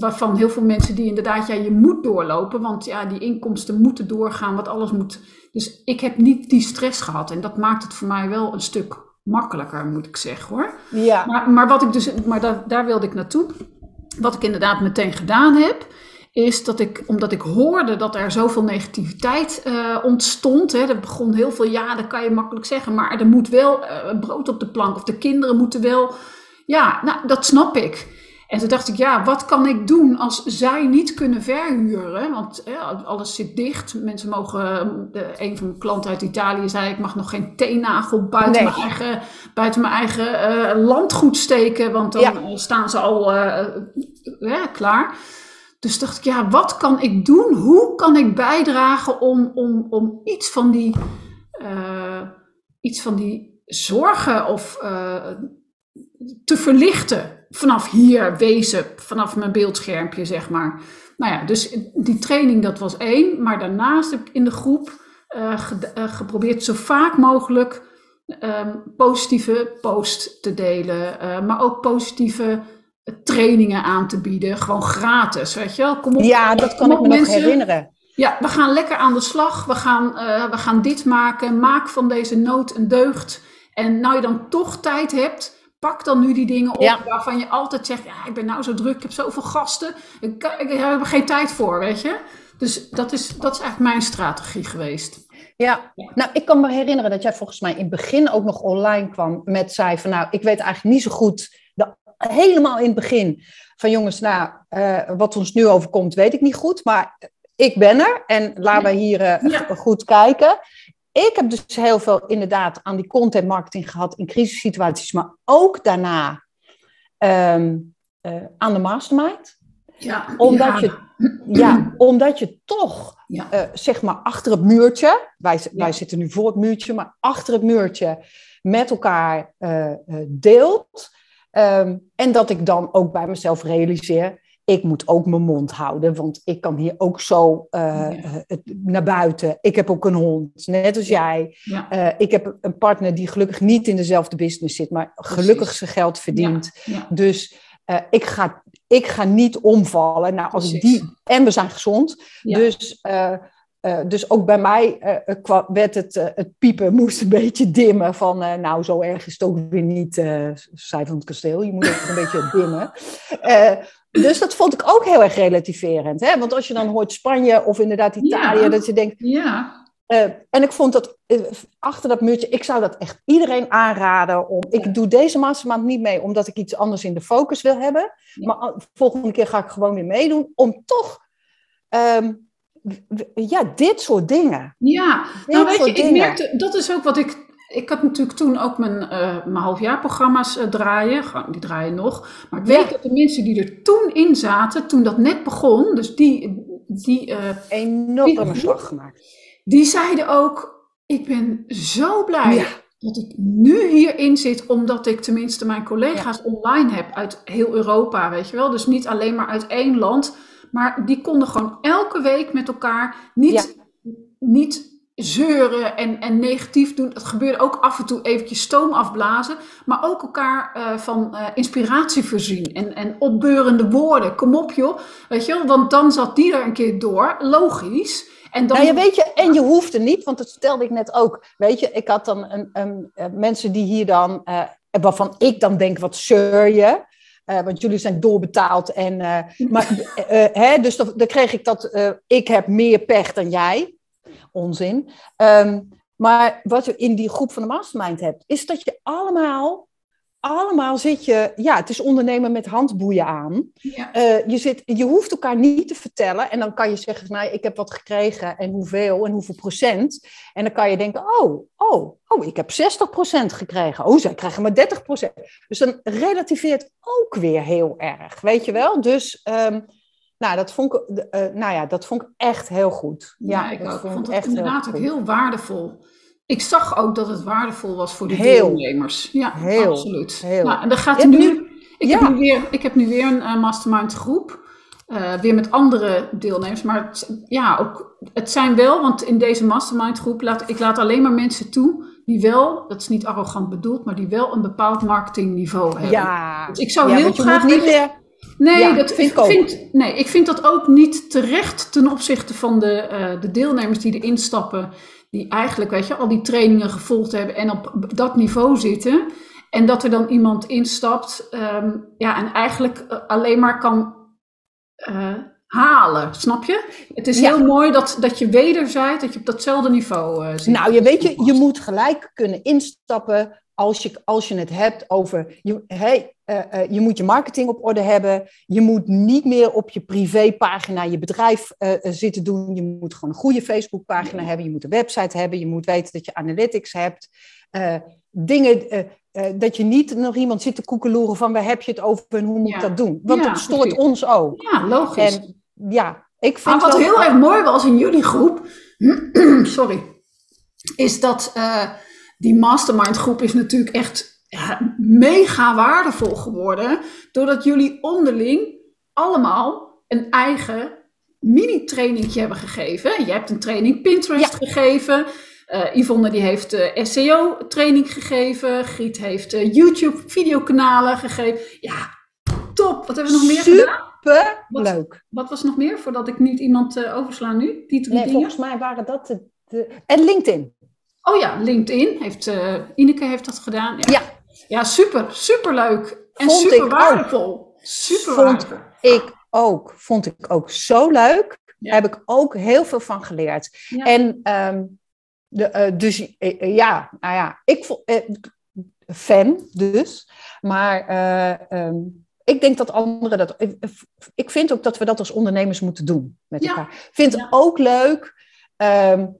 waarvan heel veel mensen die inderdaad, ja, je moet doorlopen, want ja, die inkomsten moeten doorgaan, wat alles moet. Dus ik heb niet die stress gehad en dat maakt het voor mij wel een stuk makkelijker, moet ik zeggen hoor. Ja. Maar, maar wat ik dus, maar daar, daar wilde ik naartoe. Wat ik inderdaad meteen gedaan heb, is dat ik, omdat ik hoorde dat er zoveel negativiteit uh, ontstond. Hè, er begon heel veel, ja, dat kan je makkelijk zeggen, maar er moet wel uh, brood op de plank of de kinderen moeten wel. Ja, nou, dat snap ik. En toen dacht ik, ja, wat kan ik doen als zij niet kunnen verhuren? Want alles zit dicht. Mensen mogen, de, een van mijn klanten uit Italië zei, ik mag nog geen teennagel buiten nee. mijn eigen, buiten mijn eigen uh, landgoed steken, want dan ja. staan ze al uh, klaar. Dus dacht ik, ja, wat kan ik doen? Hoe kan ik bijdragen om, om, om iets van die, uh, iets van die zorgen of te verlichten. Vanaf hier wezen, vanaf mijn beeldschermpje, zeg maar. Nou ja, dus die training, dat was één. Maar daarnaast heb ik in de groep uh, geprobeerd zo vaak mogelijk um, positieve post te delen. Maar ook positieve trainingen aan te bieden. Gewoon gratis, weet je wel. Kom op, ja, dat kan ik me nog herinneren. Ja, we gaan lekker aan de slag. We gaan, uh, we gaan dit maken. Maak van deze nood een deugd. En nou je dan toch tijd hebt, pak dan nu die dingen op waarvan je altijd zegt: Ja, ik ben nou zo druk, ik heb zoveel gasten. Ik, ik, ik heb er geen tijd voor, weet je. Dus dat is, dat is eigenlijk mijn strategie geweest. Ja. nou ik kan me herinneren dat jij volgens mij in het begin ook nog online kwam met zei van nou, ik weet eigenlijk niet zo goed, helemaal in het begin, van jongens, nou, uh, wat ons nu overkomt, weet ik niet goed, maar ik ben er en laten we hier uh, goed kijken. Ik heb dus heel veel inderdaad aan die content marketing gehad in crisissituaties, maar ook daarna um, uh, aan de mastermind. Ja, omdat, Je, ja, omdat je toch, ja. uh, zeg maar, achter het muurtje, wij, wij zitten nu voor het muurtje, maar achter het muurtje met elkaar uh, deelt. Um, en dat ik dan ook bij mezelf realiseer, ik moet ook mijn mond houden, want ik kan hier ook zo uh, naar buiten. Ik heb ook een hond, net als jij. Ja. Uh, ik heb een partner die gelukkig niet in dezelfde business zit, maar gelukkig zijn geld verdient. Ja. Dus uh, ik, ga, ik ga niet omvallen. Nou, als ik die. En we zijn gezond. Dus. Uh, dus ook bij mij uh, werd het, uh, het piepen moest een beetje dimmen van, nou zo erg is het ook weer niet, zij van het kasteel, je moet ook een beetje dimmen. dus dat vond ik ook heel erg relativerend. Hè? Want als je dan hoort Spanje of inderdaad Italië, ja. dat je denkt, ja. En ik vond dat achter dat muurtje, ik zou dat echt iedereen aanraden. Om, ik doe deze maand niet mee omdat ik iets anders in de focus wil hebben. Maar volgende keer ga ik gewoon weer meedoen om toch, um, ja, dit soort dingen. Ja, dit nou weet je, dingen. ik merkte, dat is ook wat ik. Ik had natuurlijk toen ook mijn, uh, mijn halfjaarprogramma's draaien. Die draaien nog. Maar ik weet ja. dat de mensen die er toen in zaten, toen dat net begon, dus die. die enorme slag gemaakt die zeiden ook: Ik ben zo blij ja. dat ik nu hierin zit, omdat ik tenminste mijn collega's ja. online heb uit heel Europa, weet je wel. Dus niet alleen maar uit één land, maar die konden gewoon elke week met elkaar niet, ja. niet zeuren en, en negatief doen. Het gebeurde ook af en toe eventjes stoom afblazen, maar ook elkaar uh, van uh, inspiratie voorzien en, en opbeurende woorden. Kom op joh, weet je wel, want dan zat die er een keer door, logisch. En dan... Nou, je weet je, en je hoeft er niet, want dat vertelde ik net ook. Weet je, ik had dan een, een, een mensen die hier dan, uh, waarvan ik dan denk, wat zeur je? Uh, want jullie zijn doorbetaald. En, uh, maar, hè, dus dan, dan, kreeg ik dat, ik heb meer pech dan jij. Onzin. Um, maar wat je in die groep van de mastermind hebt, is dat je allemaal allemaal zit je, ja, het is ondernemen met handboeien aan. Ja. Uh, je, zit, je hoeft elkaar niet te vertellen. En dan kan je zeggen, nou, ik heb wat gekregen en hoeveel en hoeveel procent. En dan kan je denken, oh, oh, oh, ik heb 60 procent gekregen. Oh, zij krijgen maar 30 procent. Dus dan relativeert ook weer heel erg, weet je wel? Dus, um, nou, dat vond ik, uh, nou ja, dat vond ik echt heel goed. Ja, ja ik vond, vond het echt inderdaad ook heel waardevol. Ik zag ook dat het waardevol was voor de heel, deelnemers. Ja, heel, absoluut. Heel. Nou, en dan gaat er nu. Ik, ja. heb nu weer, ik heb nu weer een uh, mastermind groep. Uh, weer met andere deelnemers. Maar het, ja, ook, het zijn wel, want in deze mastermind groep laat ik laat alleen maar mensen toe die wel, dat is niet arrogant bedoeld, maar die wel een bepaald marketingniveau hebben. Ja, dus ik zou ja, heel graag. Niet meer... Nee, ja, dat vind ik ook. Vind, nee, ik vind dat ook niet terecht ten opzichte van de, uh, de deelnemers die erin stappen die eigenlijk, weet je, al die trainingen gevolgd hebben en op dat niveau zitten. En dat er dan iemand instapt, um, ja, en eigenlijk eh, alleen maar kan uh, halen, snap je? Het is ja. heel mooi dat, dat je wederzijds, dat je op datzelfde niveau uh, zit. Nou, je weet je, je moet gelijk kunnen instappen als je, als je het hebt over, je, hey, uh, uh, je moet je marketing op orde hebben. Je moet niet meer op je privépagina je bedrijf uh, zitten doen. Je moet gewoon een goede Facebookpagina hebben. Je moet een website hebben. Je moet weten dat je analytics hebt. dingen, dat je niet nog iemand zit te koekeloeren van waar heb je het over en hoe moet ik ja. dat doen. Want ja, dat stoort precies. ons ook. Ja, logisch. En, ja, ik vind maar wat heel erg mooi was in jullie groep, sorry, is dat die mastermind groep is natuurlijk echt ja, mega waardevol geworden. Doordat jullie onderling allemaal een eigen mini-trainingje hebben gegeven. Je hebt een training Pinterest gegeven. Uh, Yvonne die heeft uh, SEO-training gegeven. Griet heeft uh, YouTube-videokanalen gegeven. Ja, top. Wat hebben we nog meer gedaan? Super leuk. Wat was nog meer, voordat ik niet iemand oversla nu? Die drie nee, dingen? volgens mij waren dat de, de... En LinkedIn. Oh ja, LinkedIn. Heeft, Ineke heeft dat gedaan. Ja, ja. Ja super, super leuk. En Vond super waardevol. Ook. Super Vond waardevol. ik ook. Vond ik ook zo leuk. Daar heb ik ook heel veel van geleerd. Ja. En um, de, uh, dus uh, ja, nou ja, ik vond uh, fan dus, maar um, ik denk dat anderen dat. Ik, ik, vind ook dat we dat als ondernemers moeten doen met elkaar. Ik vind het ook leuk. Um,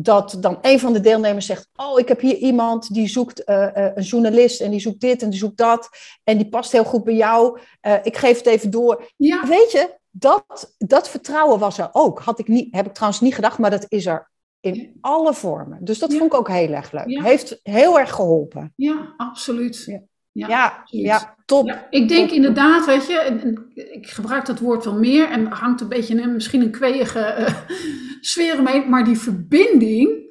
dat dan een van de deelnemers zegt: Oh, ik heb hier iemand die zoekt uh, uh, een journalist en die zoekt dit en die zoekt dat. En die past heel goed bij jou. Uh, ik geef het even door. Ja. Weet je, dat, dat vertrouwen was er ook. Had ik niet, heb ik trouwens niet gedacht, maar dat is er in alle vormen. Dus dat Ja. vond ik ook heel erg leuk. Ja. Heeft heel erg geholpen. Ja, absoluut. Ja. Ja, Ja, absoluut. Ja top. Ja, ik denk Top. inderdaad, weet je, en, en ik gebruik dat woord wel meer en hangt een beetje een, misschien een kweeige eh, sfeer mee, maar die verbinding,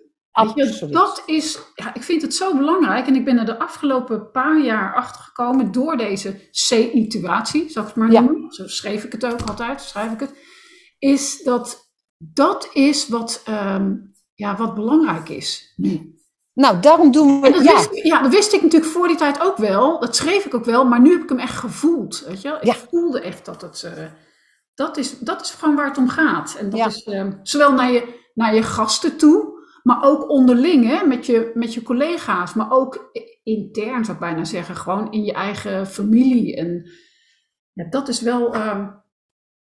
je, dat is, ja, ik vind het zo belangrijk en ik ben er de afgelopen paar jaar achter gekomen door deze C-situatie, zal ik het maar Ja. noemen, zo schreef ik het ook altijd, schrijf ik het, is dat dat is wat, ehm, ja, wat belangrijk is nu. Nou, daarom doen En we. dat, Ja, wist, ja, dat wist ik natuurlijk voor die tijd ook wel. Dat schreef ik ook wel, maar nu heb ik hem echt gevoeld. Weet je? Ik Ja. voelde echt dat het. eh, dat, is, dat is gewoon waar het om gaat. En dat Ja. is eh, zowel naar je, naar je gasten toe, maar ook onderling hè, met, je, met je collega's. Maar ook intern zou ik bijna zeggen, gewoon in je eigen familie. En ja, dat is wel. ehm,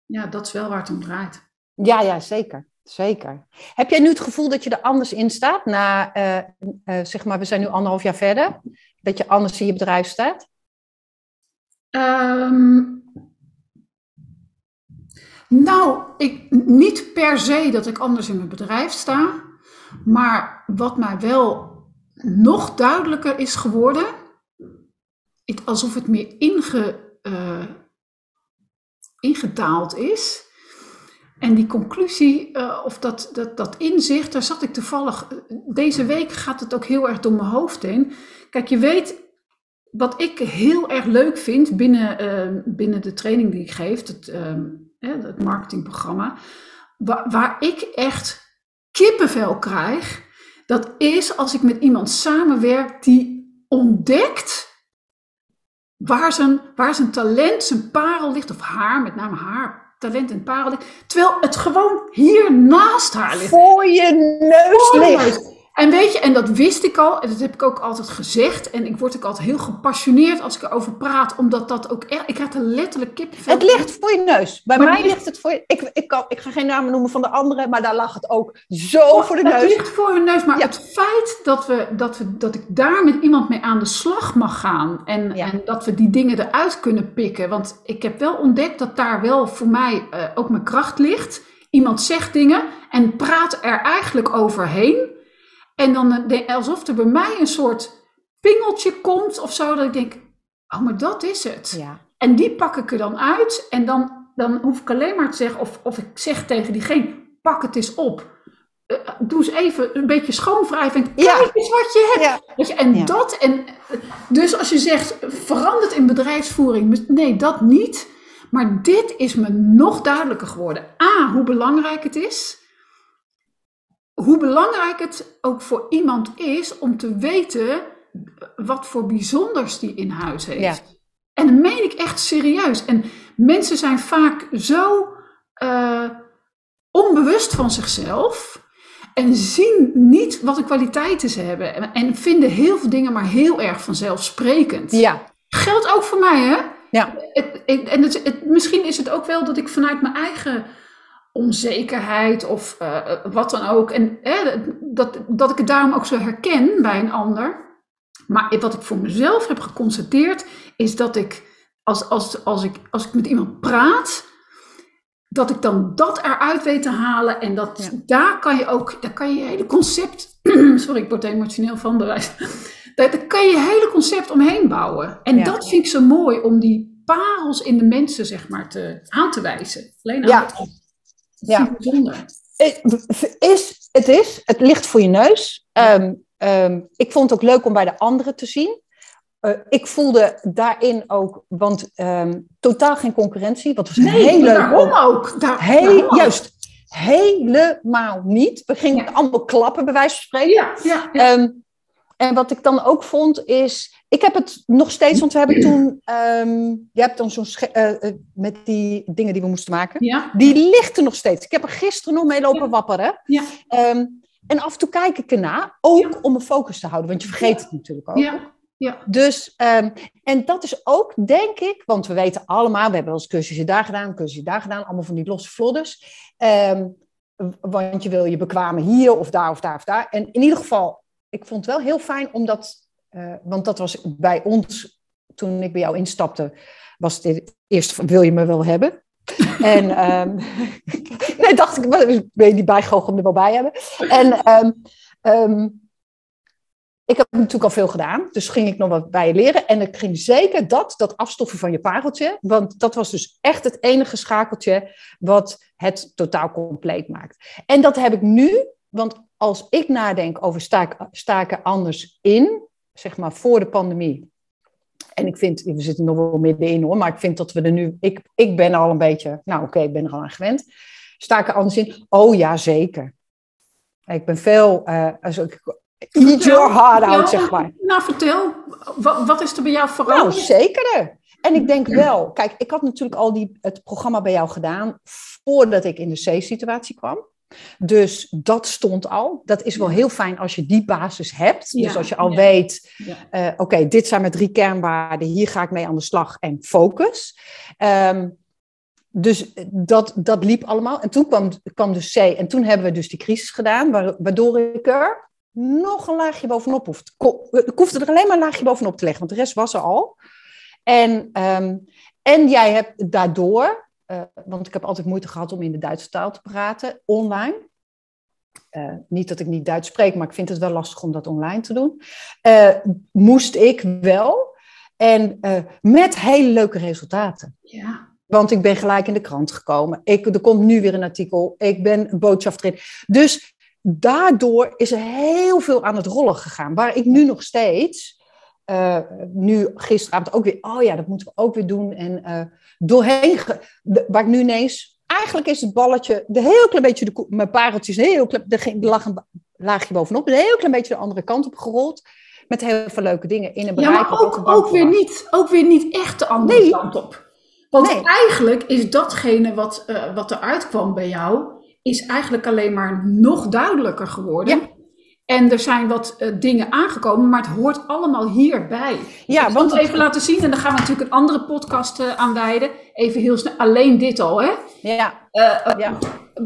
ja, dat is wel waar het om draait. ja, ja, zeker. Zeker. Heb jij nu het gevoel dat je er anders in staat? Na, eh, eh, zeg maar, we zijn nu anderhalf jaar verder. Dat je anders in je bedrijf staat? Ehm, nou, ik, niet per se dat ik anders in mijn bedrijf sta. Maar wat mij wel nog duidelijker is geworden, het, alsof het meer inge, eh, ingedaald is. En die conclusie, eh, of dat, dat, dat inzicht, daar zat ik toevallig. Deze week gaat het ook heel erg door mijn hoofd heen. Kijk, je weet, wat ik heel erg leuk vind binnen, eh, binnen de training die ik geef, het, ehm, het marketingprogramma, waar, waar ik echt kippenvel krijg, dat is als ik met iemand samenwerk die ontdekt waar zijn, waar zijn talent, zijn parel ligt, of haar, met name haar talent en parel terwijl het gewoon hier naast haar ligt. Voor je neus Voor ligt. En weet je, en dat wist ik al, en dat heb ik ook altijd gezegd. En ik word ook altijd heel gepassioneerd als ik erover praat, omdat dat ook echt, ik krijg er letterlijk kippenvel. Het ligt voor je neus. Bij Maar mij ligt het voor je... Ik, ik, kan, ik ga geen namen noemen van de anderen, maar daar lag het ook zo voor de Het neus. ligt voor hun neus, maar Ja. het feit dat, we, dat, we, dat ik daar met iemand mee aan de slag mag gaan en, Ja. en dat we die dingen eruit kunnen pikken. Want ik heb wel ontdekt dat daar wel voor mij eh, ook mijn kracht ligt. Iemand zegt dingen en praat er eigenlijk overheen. En dan eh, de- alsof er bij mij een soort pingeltje komt of zo, dat ik denk, oh, maar dat is het. Ja. En die pak ik er dan uit. En dan, dan hoef ik alleen maar te zeggen, of, of ik zeg tegen diegene, pak het eens op. Eh, doe eens even een beetje schoonwrijven. En Ja. kijk eens wat je hebt. Ja. Weet je, en dat, en, dus als je zegt, verandert in bedrijfsvoering. Nee, dat niet. Maar dit is me nog duidelijker geworden. A, hoe belangrijk het is. Hoe belangrijk het ook voor iemand is om te weten wat voor bijzonders die in huis heeft. Ja. En dat meen ik echt serieus. En mensen zijn vaak zo eh, onbewust van zichzelf. En zien niet wat de kwaliteiten ze hebben. En, en vinden heel veel dingen maar heel erg vanzelfsprekend. Ja. Geldt ook voor mij, hè? Ja. Het, het- en het- misschien is het ook wel dat ik vanuit mijn eigen onzekerheid of eh, wat dan ook. En dat, dat ik het daarom ook zo herken bij een ander. Maar wat ik voor mezelf heb geconstateerd, is dat ik als, als, als, ik, als ik met iemand praat, dat ik dan dat eruit weet te halen. En dat Ja. daar kan je ook, daar kan je hele concept, sorry, ik word er emotioneel van bewijs. Daar, kan je hele concept omheen bouwen. En dat vind ik zo mooi om die parels in de mensen, zeg maar, te, aan te wijzen. Alleen aan ja. Ja. bijzonder. Is, het is, het ligt voor je neus. Ehm, ehm, ik vond het ook leuk om bij de anderen te zien. Uh, ik voelde daarin ook, want um, totaal geen concurrentie. Wat was nee, heel leuk. Daarom ook. Daar, heel, Juist, helemaal niet. We gingen ja. allemaal klappen, bij wijze van spreken. Ja, ja, ja. Um, en wat ik dan ook vond is, ik heb het nog steeds, want we hebben toen, um, je hebt dan zo'n, uh, uh, met die dingen die we moesten maken, ja. die ligt er nog steeds. Ik heb er gisteren nog mee lopen wapperen. Ja. Um, en af en toe kijk ik erna, ook ja. om mijn focus te houden, want je vergeet het natuurlijk ook. Ja. Ja. Dus, um, en dat is ook, denk ik, want we weten allemaal, we hebben wel eens cursusje daar gedaan, cursusje daar gedaan, allemaal van die losse vlodders. Want je wil je bekwamen hier of daar of daar of daar. En in ieder geval, ik vond het wel heel fijn omdat, uh, want dat was bij ons, toen ik bij jou instapte, was dit eerst van, wil je me wel hebben? en um, nee, dacht ik, ben je die bijgoochem er wel bij hebben? En um, ik heb natuurlijk al veel gedaan, dus ging ik nog wat bij je leren. En ik ging zeker dat, dat afstoffen van je pareltje, want dat was dus echt het enige schakeltje wat het totaal compleet maakt. En dat heb ik nu, want als ik nadenk over sta ik, sta ik er anders in, zeg maar voor de pandemie. En ik vind, we zitten nog wel middenin hoor, maar ik vind dat we er nu, ik, ik ben al een beetje, nou oké, okay, ik ben er al aan gewend. Sta ik er anders in? Oh ja, zeker. Ik ben veel, uh, als ik, eat your heart out, zeg maar. Nou, vertel, wat, wat is er bij jou veranderd? Nou, zeker. En ik denk wel, kijk, ik had natuurlijk al die, het programma bij jou gedaan voordat ik in de C-situatie kwam. Dus dat stond al. Dat is wel heel fijn als je die basis hebt. Dus als je al ja. weet, Ja. eh, oké, dit zijn mijn drie kernwaarden, hier ga ik mee aan de slag en focus. Ehm, dus dat, dat liep allemaal. En toen kwam, kwam dus C. En toen hebben we dus die crisis gedaan, wa- waardoor ik er nog een laagje bovenop hoefde. Ko- Ik hoefde er alleen maar een laagje bovenop te leggen, want de rest was er al. En, ehm, en jij hebt daardoor, eh, want ik heb altijd moeite gehad om in de Duitse taal te praten, online. Eh, niet dat ik niet Duits spreek, maar ik vind het wel lastig om dat online te doen. Eh, moest ik wel. En met hele leuke resultaten. Ja. Want ik ben gelijk in de krant gekomen. Ik, er komt nu weer een artikel. Ik ben een boodschap erin. Dus daardoor is er heel veel aan het rollen gegaan. Waar ik nu nog steeds, uh, nu gisteravond ook weer, oh ja, dat moeten we ook weer doen. En uh, doorheen, de, waar ik nu ineens, eigenlijk is het balletje, de heel klein beetje, de, mijn pareltjes, heel klein, er, ging, er lag een laagje bovenop, een heel klein beetje de andere kant op gerold. Met heel veel leuke dingen in een bereik. Ja, maar ook, ook, weer, niet, ook weer niet echt de andere Nee. kant op. Want Nee. eigenlijk is datgene wat, eh wat eruit kwam bij jou, is eigenlijk alleen maar nog duidelijker geworden. Ja. En er zijn wat eh, dingen aangekomen, maar het hoort allemaal hierbij. Ja, ik want het even laten zien en dan gaan we natuurlijk een andere podcast eh, aan wijden. Even heel snel, alleen dit al, hè? Ja, Eh, ja.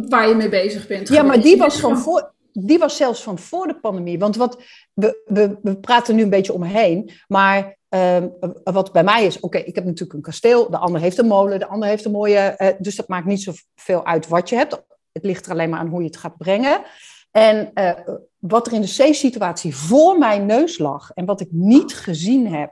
Waar je mee bezig bent. Ja, maar die was, Dus van voor, die was zelfs van voor de pandemie. Want wat, we, we, we praten nu een beetje omheen. Maar ehm, wat bij mij is, oké, ik heb natuurlijk een kasteel. De ander heeft een molen, de ander heeft een mooie... dus dat maakt niet zoveel uit wat je hebt. Het ligt er alleen maar aan hoe je het gaat brengen. En wat er in de C-situatie voor mijn neus lag... en wat ik niet gezien heb,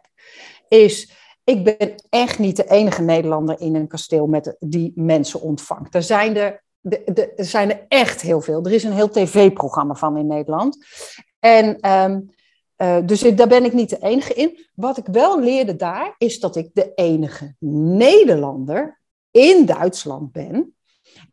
is... Ik ben echt niet de enige Nederlander in een kasteel met, die mensen ontvangt. Er zijn er de, er zijn er echt heel veel. Er is een heel tv-programma van in Nederland. En um, uh, dus daar ben ik niet de enige in. Wat ik wel leerde daar, is dat ik de enige Nederlander in Duitsland ben.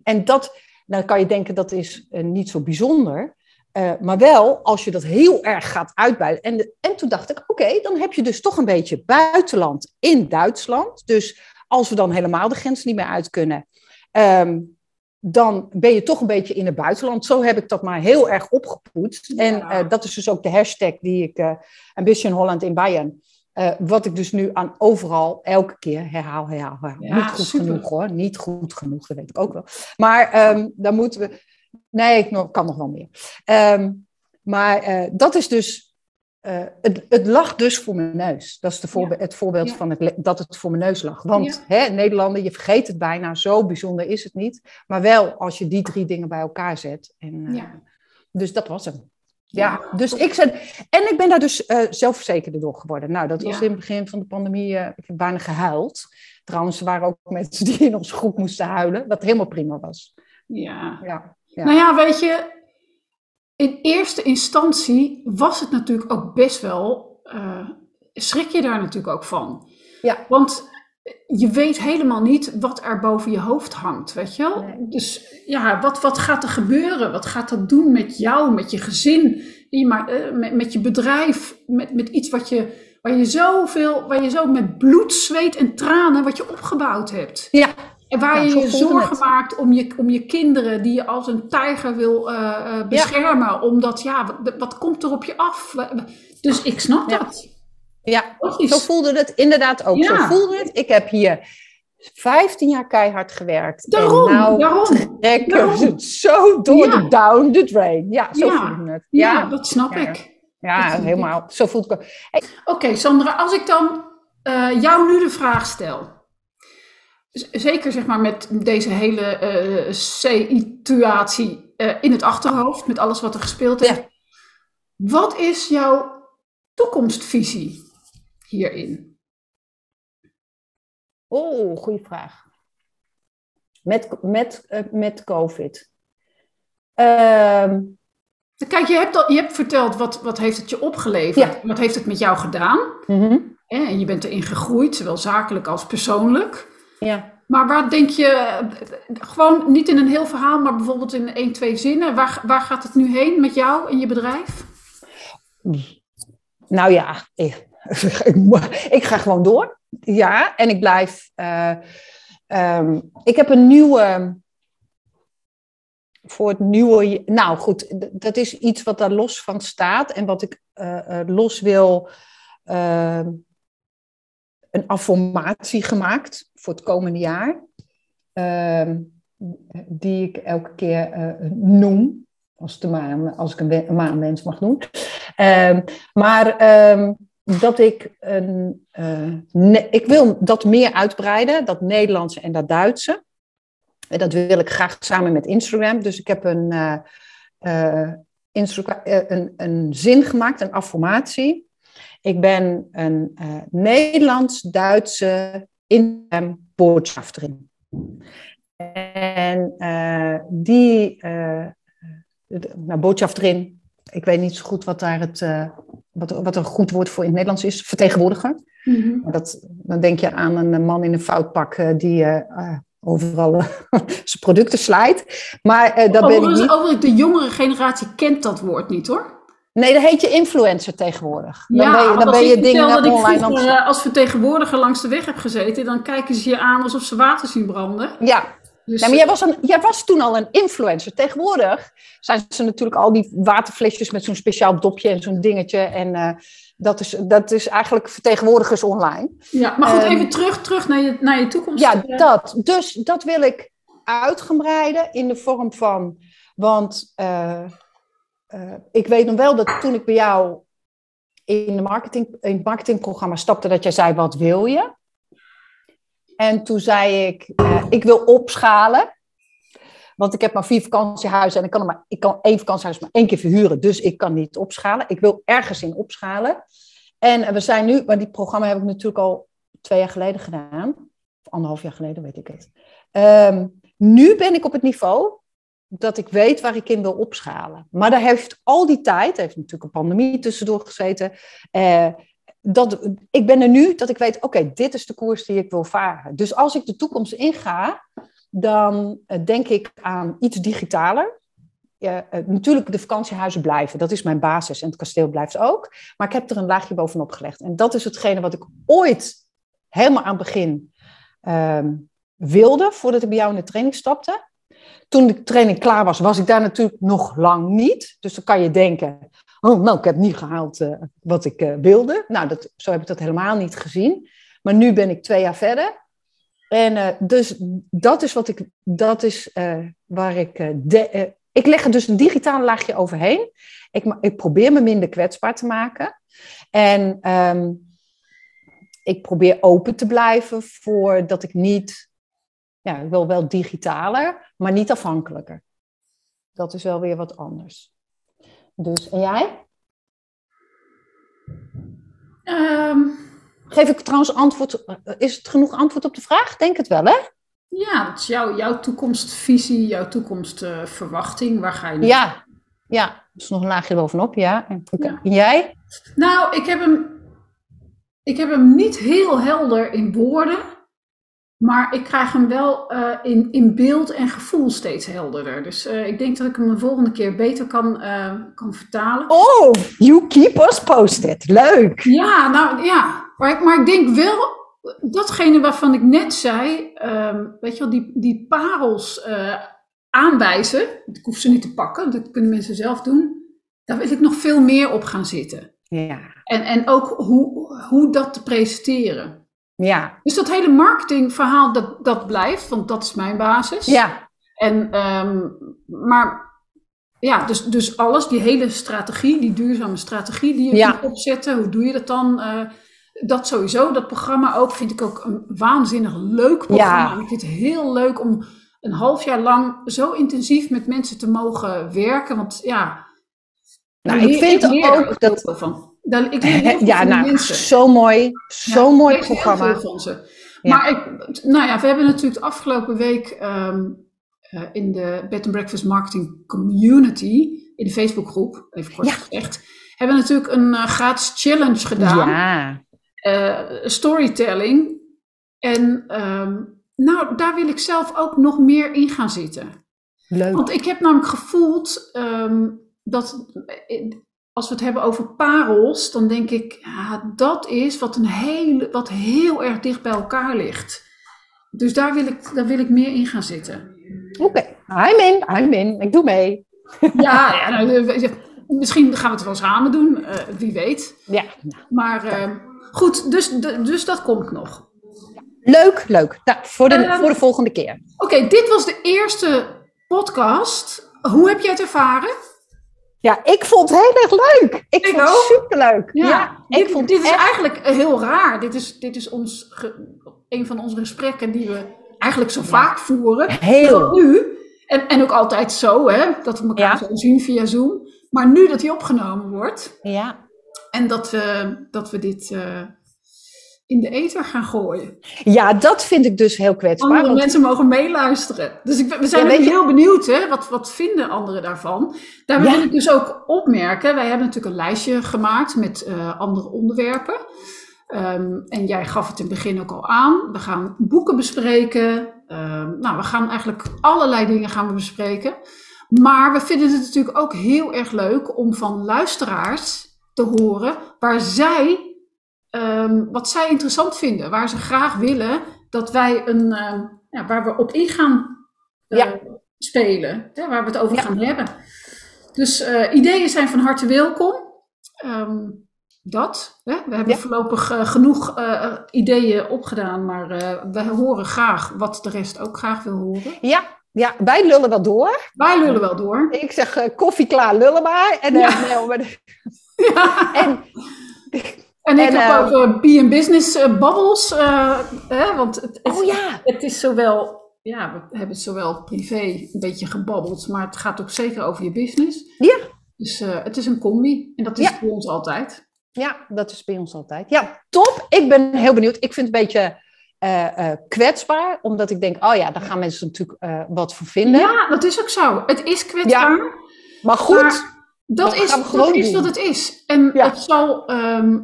En dat, nou kan je denken, dat is uh, niet zo bijzonder. Uh, maar wel, als je dat heel erg gaat uitbuiten. En, de, en toen dacht ik, oké, okay, dan heb je dus toch een beetje buitenland in Duitsland. Dus als we dan helemaal de grens niet meer uit kunnen... Um, dan ben je toch een beetje in het buitenland. Zo heb ik dat maar heel erg opgepoetst. Ja. En uh, dat is dus ook de hashtag die ik, uh, Ambition Holland in Bayern, uh, wat ik dus nu aan overal elke keer herhaal, herhaal, herhaal. Ja, Niet goed super. genoeg hoor, niet goed genoeg, dat weet ik ook wel. Maar um, dan moeten we, nee, ik kan nog wel meer. Um, maar dat is dus uh, het, het, lag dus voor mijn neus. Dat is de voorbe ja. het voorbeeld ja. van het, dat het voor mijn neus lag. Want ja. hè, Nederlander, je vergeet het bijna, zo bijzonder is het niet. Maar wel als je die drie dingen bij elkaar zet. En, uh, dus dat was hem. Ja, dus ik zei, en ik ben daar dus zelfverzekerder door geworden. Nou, dat was in het begin van de pandemie, eh, ik heb bijna gehuild. Trouwens, er waren ook mensen die in onze groep moesten huilen, wat helemaal prima was. Ja. Ja, ja. Nou ja, weet je, in eerste instantie was het natuurlijk ook best wel, eh, schrik je daar natuurlijk ook van. Ja. Want je weet helemaal niet wat er boven je hoofd hangt, weet je wel? Nee. Dus ja, wat, wat gaat er gebeuren? Wat gaat dat doen met jou, met je gezin, die je maar, eh, met, met je bedrijf, met, met iets wat je, waar je zoveel, waar je zo met bloed, zweet en tranen, wat je opgebouwd hebt. ja, En waar je je zorgen het. maakt om je, om je kinderen die je als een tijger wil eh, eh, beschermen. Omdat, ja, wat, wat komt er op je af? Dus ik snap dat. ja. Logisch. Zo voelde het inderdaad ook. Zo voelde het. Ik heb hier 15 jaar keihard gewerkt. Daarom, en nou daarom. trekken we het zo door Ja. de down the drain. Ja, zo Ja. voelde het. Ja, Ja, dat snap ik. ja, dat helemaal. Zo voelt het ook. Oké, Sandra, als ik dan eh, jou nu de vraag stel. Zeker zeg maar met deze hele eh, situatie eh, in het achterhoofd, met alles wat er gespeeld Ja. heeft. Wat is jouw toekomstvisie hierin? Oh, goede vraag. Met, met, eh, met COVID. Ehm, Kijk, je hebt, al, je hebt verteld wat, wat heeft het je opgeleverd. Ja. Wat heeft het met jou gedaan? mhm, En je bent erin gegroeid, zowel zakelijk als persoonlijk. Ja. Maar waar denk je, gewoon niet in een heel verhaal, maar bijvoorbeeld in één, twee zinnen. Waar, waar gaat het nu heen met jou en je bedrijf? Nou ja, ik, ik, ga gewoon door. Ja, en ik blijf. eh, ehm, ik heb een nieuwe. Voor het nieuwe. Nou goed, dat is iets wat daar los van staat. En wat ik eh, eh, los wil. ehm, een affirmatie gemaakt voor het komende jaar. Ehm, die ik elke keer eh, noem. Als, een maan, als ik een, we- een maanmens mag doen. Ehm, maar ehm, dat ik een. eh, ik wil dat meer uitbreiden, dat Nederlandse en dat Duitse. En dat wil ik graag samen met Instagram. Dus ik heb een, eh, een, een zin gemaakt, een affirmatie. Ik ben een eh, Nederlands-Duitse Instagram-boodschaftering. En eh, die, eh de- nou, boodschaftering, ik weet niet zo goed wat daar het, wat, wat een goed woord voor in het Nederlands is, vertegenwoordiger. Maar Dat, dan denk je aan een man in een foutpak die overal zijn producten slijt. Maar dat ben ik niet. overigens, de jongere generatie kent dat woord niet hoor. Nee, dat heet je influencer tegenwoordig. Dan ja, ben je, dan ben ik je dingen dat ik online aan vroeger eh, als vertegenwoordiger langs de weg heb gezeten, dan kijken ze je aan alsof ze water zien branden. Ja, Dus, Nee, maar jij was, een, jij was toen al een influencer. Tegenwoordig zijn ze natuurlijk al die waterflesjes met zo'n speciaal dopje en zo'n dingetje. En eh, dat, is, dat is eigenlijk vertegenwoordigers online. ja, maar goed, ehm, even terug, terug naar, je, naar je toekomst. Ja, dat. Dus dat wil ik uitgebreiden in de vorm van. Want eh, eh, ik weet nog wel dat toen ik bij jou in, de marketing, in het marketingprogramma stapte, dat jij zei: Wat wil je? En toen zei ik: eh, Ik wil opschalen. Want ik heb maar vier vakantiehuizen en ik kan, maar, ik kan één vakantiehuis maar één keer verhuren. Dus ik kan niet opschalen. Ik wil ergens in opschalen. En eh, we zijn nu, maar die programma heb ik natuurlijk al twee jaar geleden gedaan. Of anderhalf jaar geleden, weet ik het. Ehm, nu ben ik op het niveau dat ik weet waar ik in wil opschalen. Maar daar heeft al die tijd, heeft natuurlijk een pandemie tussendoor gezeten. eh, dat, ik ben er nu dat ik weet, oké, dit is de koers die ik wil varen. Dus als ik de toekomst inga, dan eh, denk ik aan iets digitaler. Eh, natuurlijk, de vakantiehuizen blijven. Dat is mijn basis. En het kasteel blijft ook. Maar ik heb er een laagje bovenop gelegd. En dat is hetgene wat ik ooit helemaal aan het begin ehm, wilde. Voordat ik bij jou in de training stapte. Toen de training klaar was, was ik daar natuurlijk nog lang niet. Dus dan kan je denken, oh, nou, ik heb niet gehaald eh, wat ik eh, wilde. Nou, dat, zo heb ik dat helemaal niet gezien. Maar nu ben ik twee jaar verder. En eh, dus dat is wat ik, dat is waar ik, de, ik leg er dus een digitale laagje overheen. Ik, ik probeer me minder kwetsbaar te maken. En ehm, ik probeer open te blijven voor dat ik niet, ja, wil wel digitaler, maar niet afhankelijker. Dat is wel weer wat anders. Dus, en jij? Ehm, Geef ik trouwens antwoord, eh, is het genoeg antwoord op de vraag? Denk het wel, hè? ja, dat is jouw, jouw toekomstvisie, jouw toekomstverwachting. Waar ga je naartoe? Ja, ja. Er is nog een laagje bovenop, ja. Ja. En jij? Nou, ik heb hem, ik heb hem niet heel helder in woorden, maar ik krijg hem wel eh, in, in beeld en gevoel steeds helderder. Dus eh, ik denk dat ik hem de volgende keer beter kan, eh, kan vertalen. Oh, you keep us posted. Leuk. Ja, nou ja, maar ik, maar ik denk wel datgene waarvan ik net zei, ehm, weet je wel, die, die parels aanwijzen, ik hoef ze niet te pakken, dat kunnen mensen zelf doen, daar wil ik nog veel meer op gaan zitten. Ja. En, en ook hoe, hoe dat te presenteren. Ja. Dus dat hele marketingverhaal, dat, dat blijft, want dat is mijn basis. Ja. En, ehm, maar ja, dus, dus alles, die hele strategie, die duurzame strategie die je Ja. kunt opzetten, hoe doe je dat dan? Eh, dat sowieso, dat programma ook, vind ik ook een waanzinnig leuk programma. Ja. Ik vind het heel leuk om een half jaar lang zo intensief met mensen te mogen werken. Want ja, Nou, ik vind er ook dat... van. Daar, ik leer heel veel Ja, nou, mensen. zo mooi. Zo Ja, mooi ik lees heel programma. veel van ze. Ja. Maar ik, nou ja, we hebben natuurlijk de afgelopen week ehm, eh, in de Bed and Breakfast Marketing Community, in de Facebookgroep, even kort gezegd, hebben we natuurlijk een eh, gratis challenge gedaan. Ja. eh, storytelling. En ehm, nou, daar wil ik zelf ook nog meer in gaan zitten. Leuk. Want ik heb namelijk gevoeld ehm, dat als we het hebben over parels, dan denk ik, ja, dat is wat, een hele, wat heel erg dicht bij elkaar ligt. Dus daar wil ik, daar wil ik meer in gaan zitten. Oké. I'm in. I'm in. Ik doe mee. Ja, ja nou, eh, misschien gaan we het wel samen doen, eh, wie weet. Ja. Maar ehm, goed, dus, dus dat komt nog. Leuk, leuk. Nou, voor de, Ehm, voor de volgende keer. Oké, dit was de eerste podcast. Hoe heb jij het ervaren? Ja, ik vond het heel erg leuk. Ik, Ik vond het superleuk. Ja, ik dit, vond dit is echt... eigenlijk eh, heel raar. Dit is, dit is ons ge- een van onze gesprekken die we eigenlijk zo vaak voeren. Heel. Nu, en, en ook altijd zo, hè, dat we elkaar Ja. zo zien via Zoom. Maar nu dat die opgenomen wordt Ja. en dat we, dat we dit eh, in de ether gaan gooien. ja, dat vind ik dus heel kwetsbaar. Andere want- mensen mogen meeluisteren. Dus ik, we zijn Ja, heel benieuwd, hè? Wat, wat vinden anderen daarvan? Daar Ja. wil ik dus ook opmerken. Wij hebben natuurlijk een lijstje gemaakt met eh, andere onderwerpen. Ehm, en jij gaf het in het begin ook al aan. We gaan boeken bespreken. Ehm, nou, we gaan eigenlijk allerlei dingen gaan we bespreken. Maar we vinden het natuurlijk ook heel erg leuk om van luisteraars te horen waar zij, ehm, wat zij interessant vinden. Waar ze graag willen dat wij een, ehm, ja, waar we op in gaan eh, Ja. spelen. Hè, waar we het over Ja. gaan hebben. Dus eh, ideeën zijn van harte welkom. Ehm, dat. Hè? We hebben voorlopig eh, genoeg ideeën opgedaan, maar we horen graag wat de rest ook graag wil horen. Ja, ja, wij lullen wel door. Wij lullen wel door. Ik zeg koffie klaar, lullen maar. En, eh, Ja. nee, maar- Ja. en En ik En, heb ook eh, B&Business eh, bubbles, eh, hè, want het, het, oh ja, het is zowel, ja, we hebben het zowel privé een beetje gebabbeld, maar het gaat ook zeker over je business. Ja. Dus eh, het is een combi en dat is Ja. voor ons altijd. ja, dat is bij ons altijd. Ja, top. Ik ben heel benieuwd. Ik vind het een beetje kwetsbaar, omdat ik denk, oh ja, daar gaan mensen natuurlijk wat van vinden. Ja, dat is ook zo. Het is kwetsbaar. Maar goed, Maar dat Dat is, dat gewoon is wat het is. En Ja. het zal, ehm,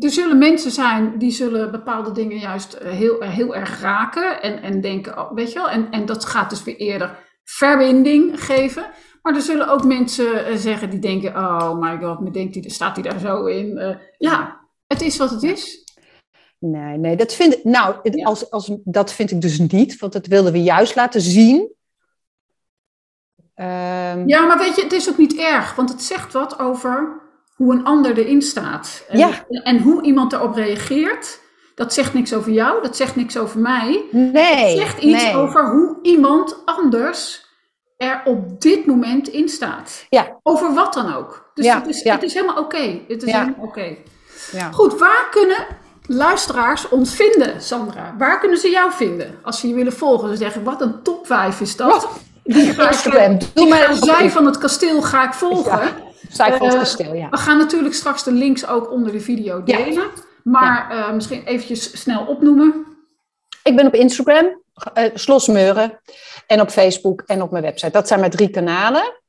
er zullen mensen zijn die zullen bepaalde dingen juist eh, heel, eh, heel erg raken. En, en denken, oh, weet je wel, en, en dat gaat dus weer eerder verbinding geven. Maar er zullen ook mensen eh, zeggen die denken, oh my god, maar denkt staat hij daar zo in? Ja, het is wat het is. nee, nee, dat vind ik, nou, Ja. als, als, dat vind ik dus niet, want dat wilden we juist laten zien. Ehm, Ja, maar weet je, het is ook niet erg, want het zegt wat over hoe een ander erin staat. En, Ja. en hoe iemand erop reageert. Dat zegt niks over jou, dat zegt niks over mij. nee, Het zegt iets nee. over hoe iemand anders er op dit moment in staat. Ja. Over wat dan ook. Dus Ja, het, is, ja. het is helemaal oké. Het is helemaal oké. Ja. Goed, waar kunnen luisteraars ons vinden, Sandra? Waar kunnen ze jou vinden? Als ze je willen volgen. Ze zeggen, wat een top 5 is dat. Oh, Die Instagram, doe die zij van het kasteel ga ik volgen. Stijfveld Kasteel, ja. We gaan natuurlijk straks de links ook onder de video delen. Maar misschien eventjes snel opnoemen. Ik ben op Instagram, Slosmeuren. En op Facebook en op mijn website. Dat zijn mijn drie kanalen.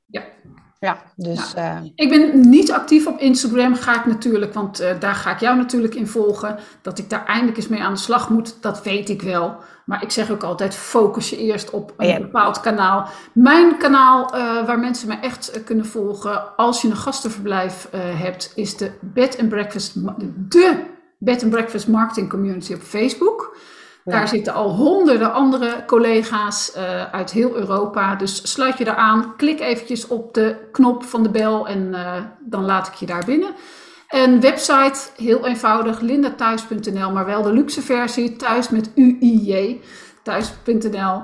Ja. Dus... Uh... Ik ben niet actief op Instagram, ga ik natuurlijk, want uh, daar ga ik jou natuurlijk in volgen. Dat ik daar eindelijk eens mee aan de slag moet, dat weet ik wel. Maar ik zeg ook altijd, focus je eerst op een bepaald kanaal. Mijn kanaal, uh, waar mensen me echt kunnen volgen, als je een gastenverblijf hebt, is de Bed and Breakfast, de Bed and Breakfast Marketing Community op Facebook. Daar zitten al honderden andere collega's uh, uit heel Europa. Dus sluit je daar aan, klik eventjes op de knop van de bel en uh, dan laat ik je daar binnen. Een website, heel eenvoudig, lindathuis.nl, maar wel de luxe versie, thuis met UIJ, thuis.nl.